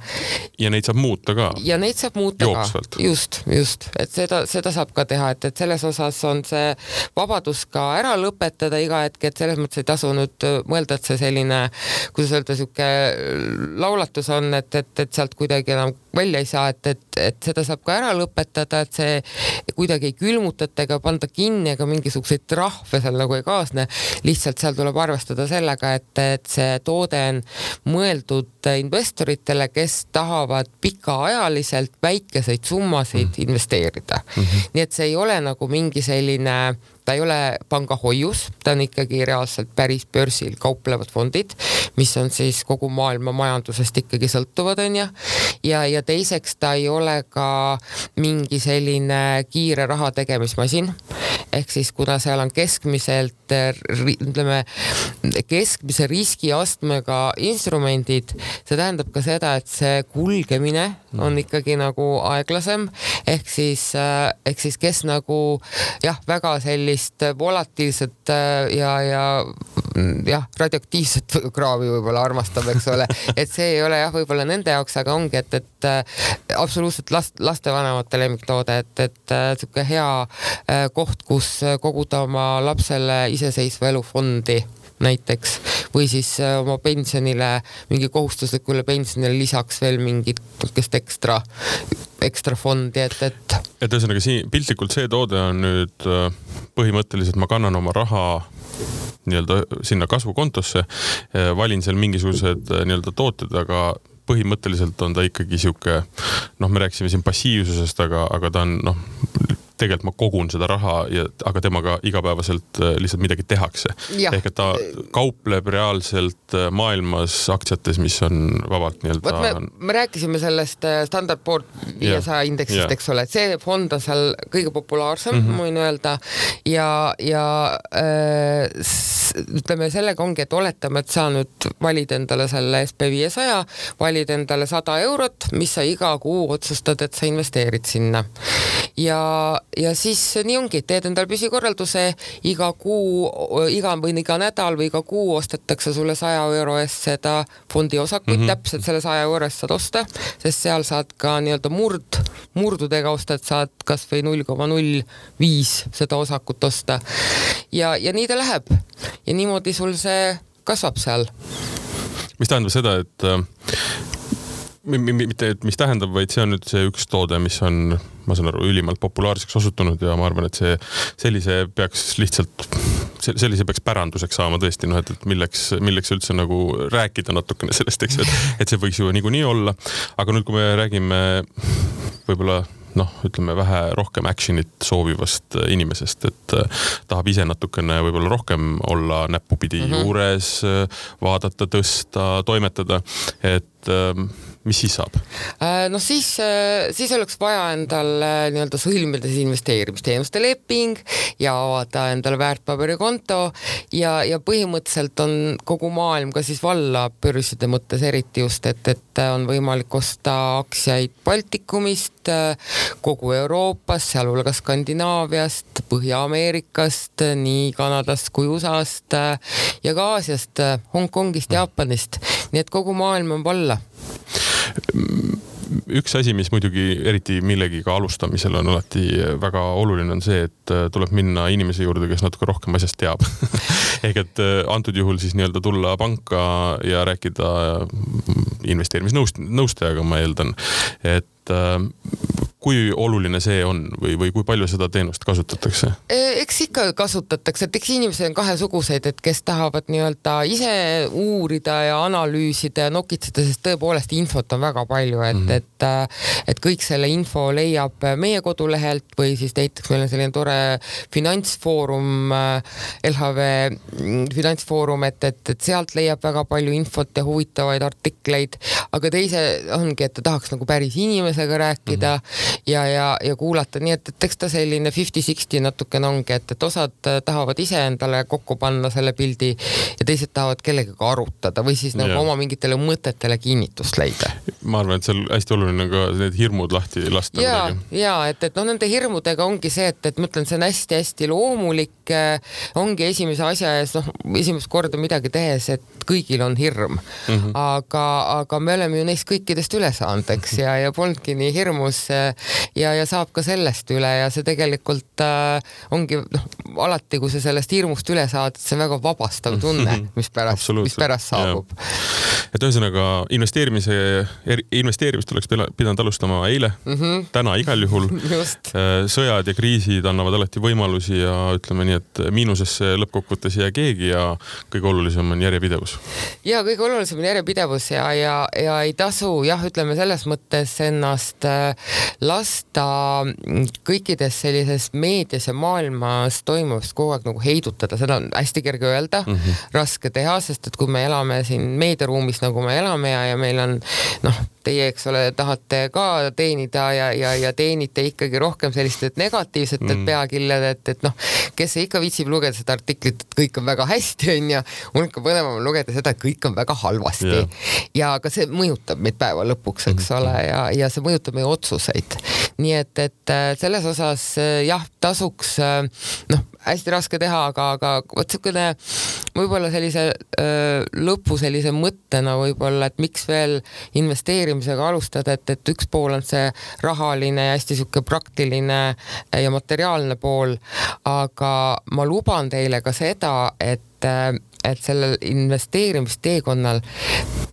ja neid saab muuta ka? ja neid saab muuta Jooksvalt. ka, just, just, et seda, seda saab ka teha, et, et selles osas on see vabadus ka ära lõpetada iga hetk, et selles mõttes ei tasu nüüd mõelda, et see selline, kuidas öelda, sihuke laulatus on, et, et, et sealt kuidagi enam välja ei saa, et, et, et seda saab ka ära lõpetada, et see kuidagi ei külmutata ega panda kinni ega mingisuguseid trahve seal nagu ei kaasne. lihtsalt seal tuleb arvestada sellega, et, et see toode on mõeldud investoritele, kes tahavad pikaajaliselt väikeseid summasid mm. investeerida mm. -hmm. nii et see ei ole nagu mingi selline ta ei ole pangahoius, ta on ikkagi reaalselt päris börsil kauplevad fondid, mis on siis kogu maailma majandusest ikkagi sõltuvad, onju. ja, ja teiseks ta ei ole ka mingi selline kiire raha tegemismasin. ehk siis kuna seal on keskmiselt ütleme keskmise riskiastmega instrumendid, see tähendab ka seda, et see kulgemine on ikkagi nagu aeglasem ehk siis, ehk siis kes nagu jah, väga sellist sellist volatiilset äh, ja, ja mm, jah, radioaktiivset (laughs) kraavi võib-olla armastab, eks ole, (laughs) et see ei ole jah, võib-olla nende jaoks, aga ongi, et, et äh, absoluutselt last, lastevanemate lemmiktoode, et, et niisugune äh, hea koht, kus koguda oma lapsele iseseisva elu fondi näiteks või siis oma pensionile, mingi kohustuslikule pensionile lisaks veel mingit niisugust ekstra, ekstra fondi, et, et. et ühesõnaga siin piltlikult see toode on nüüd põhimõtteliselt ma kannan oma raha nii-öelda sinna kasvukontosse, valin seal mingisugused nii-öelda tooted, aga põhimõtteliselt on ta ikkagi sihuke, noh, me rääkisime siin passiivsusest, aga, aga ta on noh, tegelikult ma kogun seda raha ja, aga temaga igapäevaselt äh, lihtsalt midagi tehakse. ehk et ta kaupleb reaalselt äh, maailmas aktsiates, mis on vabalt nii-öelda. vot me, me rääkisime sellest äh, Standard Poor viiesaja indeksist, eks ole, et see fond on seal kõige populaarsem mm, -hmm. ma võin öelda ja, ja ütleme, sellega ongi, et oletame, et sa nüüd valid endale selle SB viiesaja, valid endale sada eurot, mis sa iga kuu otsustad, et sa investeerid sinna. Ja, ja siis nii ongi, teed endale püsikorralduse, iga kuu, iga või iga nädal või iga kuu ostetakse sulle saja euro eest seda fondi osakut mm, -hmm. täpselt selle saja euro eest saad osta, sest seal saad ka nii-öelda murd, murdudega ostad, saad kasvõi null koma null viis seda osakut osta. ja, ja nii ta läheb ja niimoodi sul see kasvab seal. mis tähendab seda, et äh, mitte, et mis tähendab, vaid see on nüüd see üks toode, mis on, ma saan aru, ülimalt populaarseks osutunud ja ma arvan, et see, sellise peaks lihtsalt, sellise peaks päranduseks saama tõesti noh, et, et milleks, milleks üldse nagu rääkida natukene sellest, eks ju, et, et see võiks ju niikuinii olla. aga nüüd, kui me räägime võib-olla noh, ütleme vähe rohkem action'it soovivast inimesest, et äh, tahab ise natukene võib-olla rohkem olla näppupidi mm -hmm. juures, vaadata, tõsta, toimetada, et ähm, mis siis saab? noh, siis, siis oleks vaja endal nii-öelda sõlmida siis investeerimisteenuste leping ja avada endale väärtpaberikonto ja, ja põhimõtteliselt on kogu maailm ka siis valla börside mõttes eriti just, et, et on võimalik osta aktsiaid Baltikumist, kogu Euroopas, sealhulgas Skandinaaviast, Põhja-Ameerikast, nii Kanadast kui USA-st ja ka Aasiast, Hongkongist, Jaapanist, nii et kogu maailm on valla üks asi, mis muidugi eriti millegiga alustamisel on alati väga oluline, on see, et tuleb minna inimese juurde, kes natuke rohkem asjast teab. (laughs) Ehk et antud juhul siis nii-öelda tulla panka ja rääkida investeerimisnõust-, nõustajaga, ma eeldan, et kui oluline see on või, või kui palju seda teenust kasutatakse? E, eks ikka kasutatakse, et eks inimesed on kahesuguseid, et kes tahavad nii-öelda ise uurida ja analüüsida ja nokitseda, sest tõepoolest infot on väga palju, et mm, -hmm. et, äh, et kõik selle info leiab meie kodulehelt või siis näiteks meil on selline tore finantsfoorum, äh, LHV mm, finantsfoorum, et, et, et sealt leiab väga palju infot ja huvitavaid artikleid, aga teise ongi, et ta tahaks nagu päris inimesega rääkida mm -hmm ja, ja, ja kuulata, nii et, et eks ta selline fifty-sixty natukene ongi, et, et osad äh, tahavad ise endale kokku panna selle pildi ja teised tahavad kellegagi arutada või siis nagu ja. oma mingitele mõtetele kinnitust leida. ma arvan, et seal hästi oluline on ka need hirmud lahti lasta. ja, ja et, et noh, nende hirmudega ongi see, et, et ma ütlen, see on hästi-hästi loomulik, äh, ongi esimese asja ees, noh, esimest korda midagi tehes, et kõigil on hirm mm. -hmm. aga, aga me oleme ju neist kõikidest üle saanud, eks, ja, ja polnudki nii hirmus äh, ja, ja saab ka sellest üle ja see tegelikult äh, ongi noh, alati, kui sa sellest hirmust üle saad, see on väga vabastav tunne, mis pärast, mis pärast saabub. et ühesõnaga investeerimise, investeerimist oleks pidanud alustama eile mm, -hmm. täna igal juhul. (laughs) Äh, sõjad ja kriisid annavad alati võimalusi ja ütleme nii, et miinusesse lõppkokkuvõttes ei jää keegi ja kõige olulisem on järjepidevus. ja kõige olulisem on järjepidevus ja, ja, ja ei tasu jah, ütleme selles mõttes ennast äh, lasta kõikides sellises meedias ja maailmas toimuvast kogu aeg nagu heidutada, seda on hästi kerge öelda mm, -hmm. raske teha, sest et kui me elame siin meediaruumis, nagu me elame ja, ja meil on noh, teie, eks ole, tahate ka teenida ja, ja, ja teenite ikkagi rohkem sellist negatiivset mm. peakillad, et, et noh, kes ikka viitsib lugeda seda artiklit, et kõik on väga hästi, onju. mul ikka põnevam on lugeda seda, et kõik on väga halvasti yeah.. ja ka see mõjutab meid päeva lõpuks, eks mm. ole, ja, ja see mõjutab meie otsuseid. Nii et, et äh, selles osas äh, jah, tasuks äh, noh, hästi raske teha, aga, aga vot niisugune võib-olla sellise öö, lõpu sellise mõttena võib-olla, et miks veel investeerimisega alustada, et, et üks pool on see rahaline ja hästi niisugune praktiline ja materiaalne pool, aga ma luban teile ka seda, et et sellel investeerimisteekonnal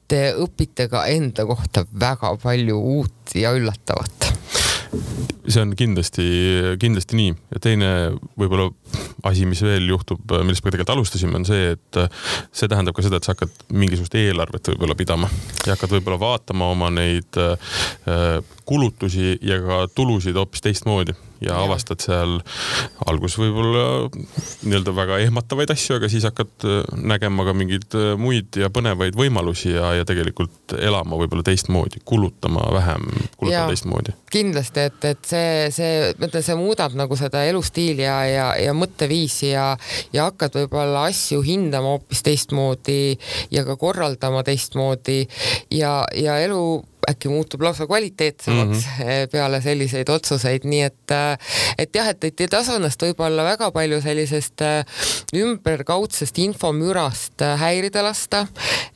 te õpite ka enda kohta väga palju uut ja üllatavat see on kindlasti, kindlasti nii. Ja teine võib-olla asi, mis veel juhtub, millest me tegelikult alustasime, on see, et see tähendab ka seda, et sa hakkad mingisugust eelarvet võib-olla pidama. Ja hakkad võib-olla vaatama oma neid äh, kulutusi ja ka tulusid hoopis teistmoodi ja, ja avastad seal alguses võib-olla nii-öelda väga ehmatavaid asju, aga siis hakkad äh, nägema ka mingeid äh, muid ja põnevaid võimalusi ja, ja tegelikult elama võib-olla teistmoodi, kulutama vähem, kulutama teistmoodi. kindlasti, et, et see, see, ma ütlen, see muudab nagu seda elustiili ja, ja, ja mõtteviisi ja, ja hakkad võib-olla asju hindama hoopis teistmoodi ja ka korraldama teistmoodi. Ja, ja elu äkki muutub lausa kvaliteetsemaks mm -hmm. peale selliseid otsuseid, nii et, äh, et jah, et, et ei tasu ennast võib-olla väga palju sellisest äh, ümberkaudsest infomürast häirida lasta.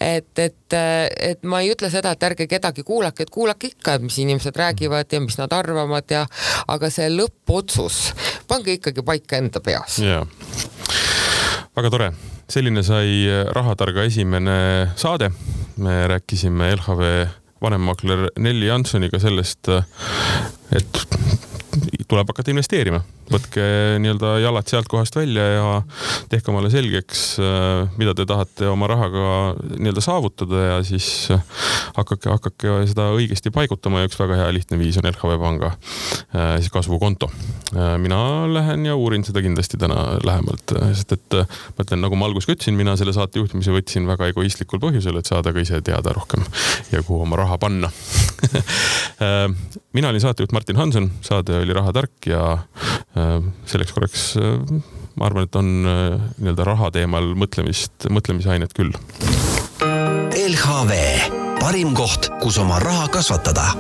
et, et, et ma ei ütle seda, et ärge kedagi kuulake, et kuulake ikka, mis inimesed räägivad ja mis nad arvavad ja, aga see lõppotsus, pange ikkagi paika enda peas. jaa, väga tore selline sai Rahatarga esimene saade. me rääkisime LHV vanemmakler Nelli Jansoniga sellest, et tuleb hakata investeerima. võtke nii-öelda jalad sealt kohast välja ja tehke omale selgeks, mida te tahate oma rahaga nii-öelda saavutada ja siis hakake, hakake seda õigesti paigutama ja üks väga hea lihtne viis on LHV Panga siis kasvukonto. mina lähen ja uurin seda kindlasti täna lähemalt, sest et ma ütlen, nagu ma alguses ka ütlesin, mina selle saate juhtimise võtsin väga egoistlikul põhjusel, et saada ka ise teada rohkem ja kuhu oma raha panna (laughs) mina olin saatejuht Martin Hanson, saade oli Rahatark ja äh, selleks korraks äh, ma arvan, et on äh, nii-öelda raha teemal mõtlemist, mõtlemisainet küll. LHV, parim koht, kus oma raha kasvatada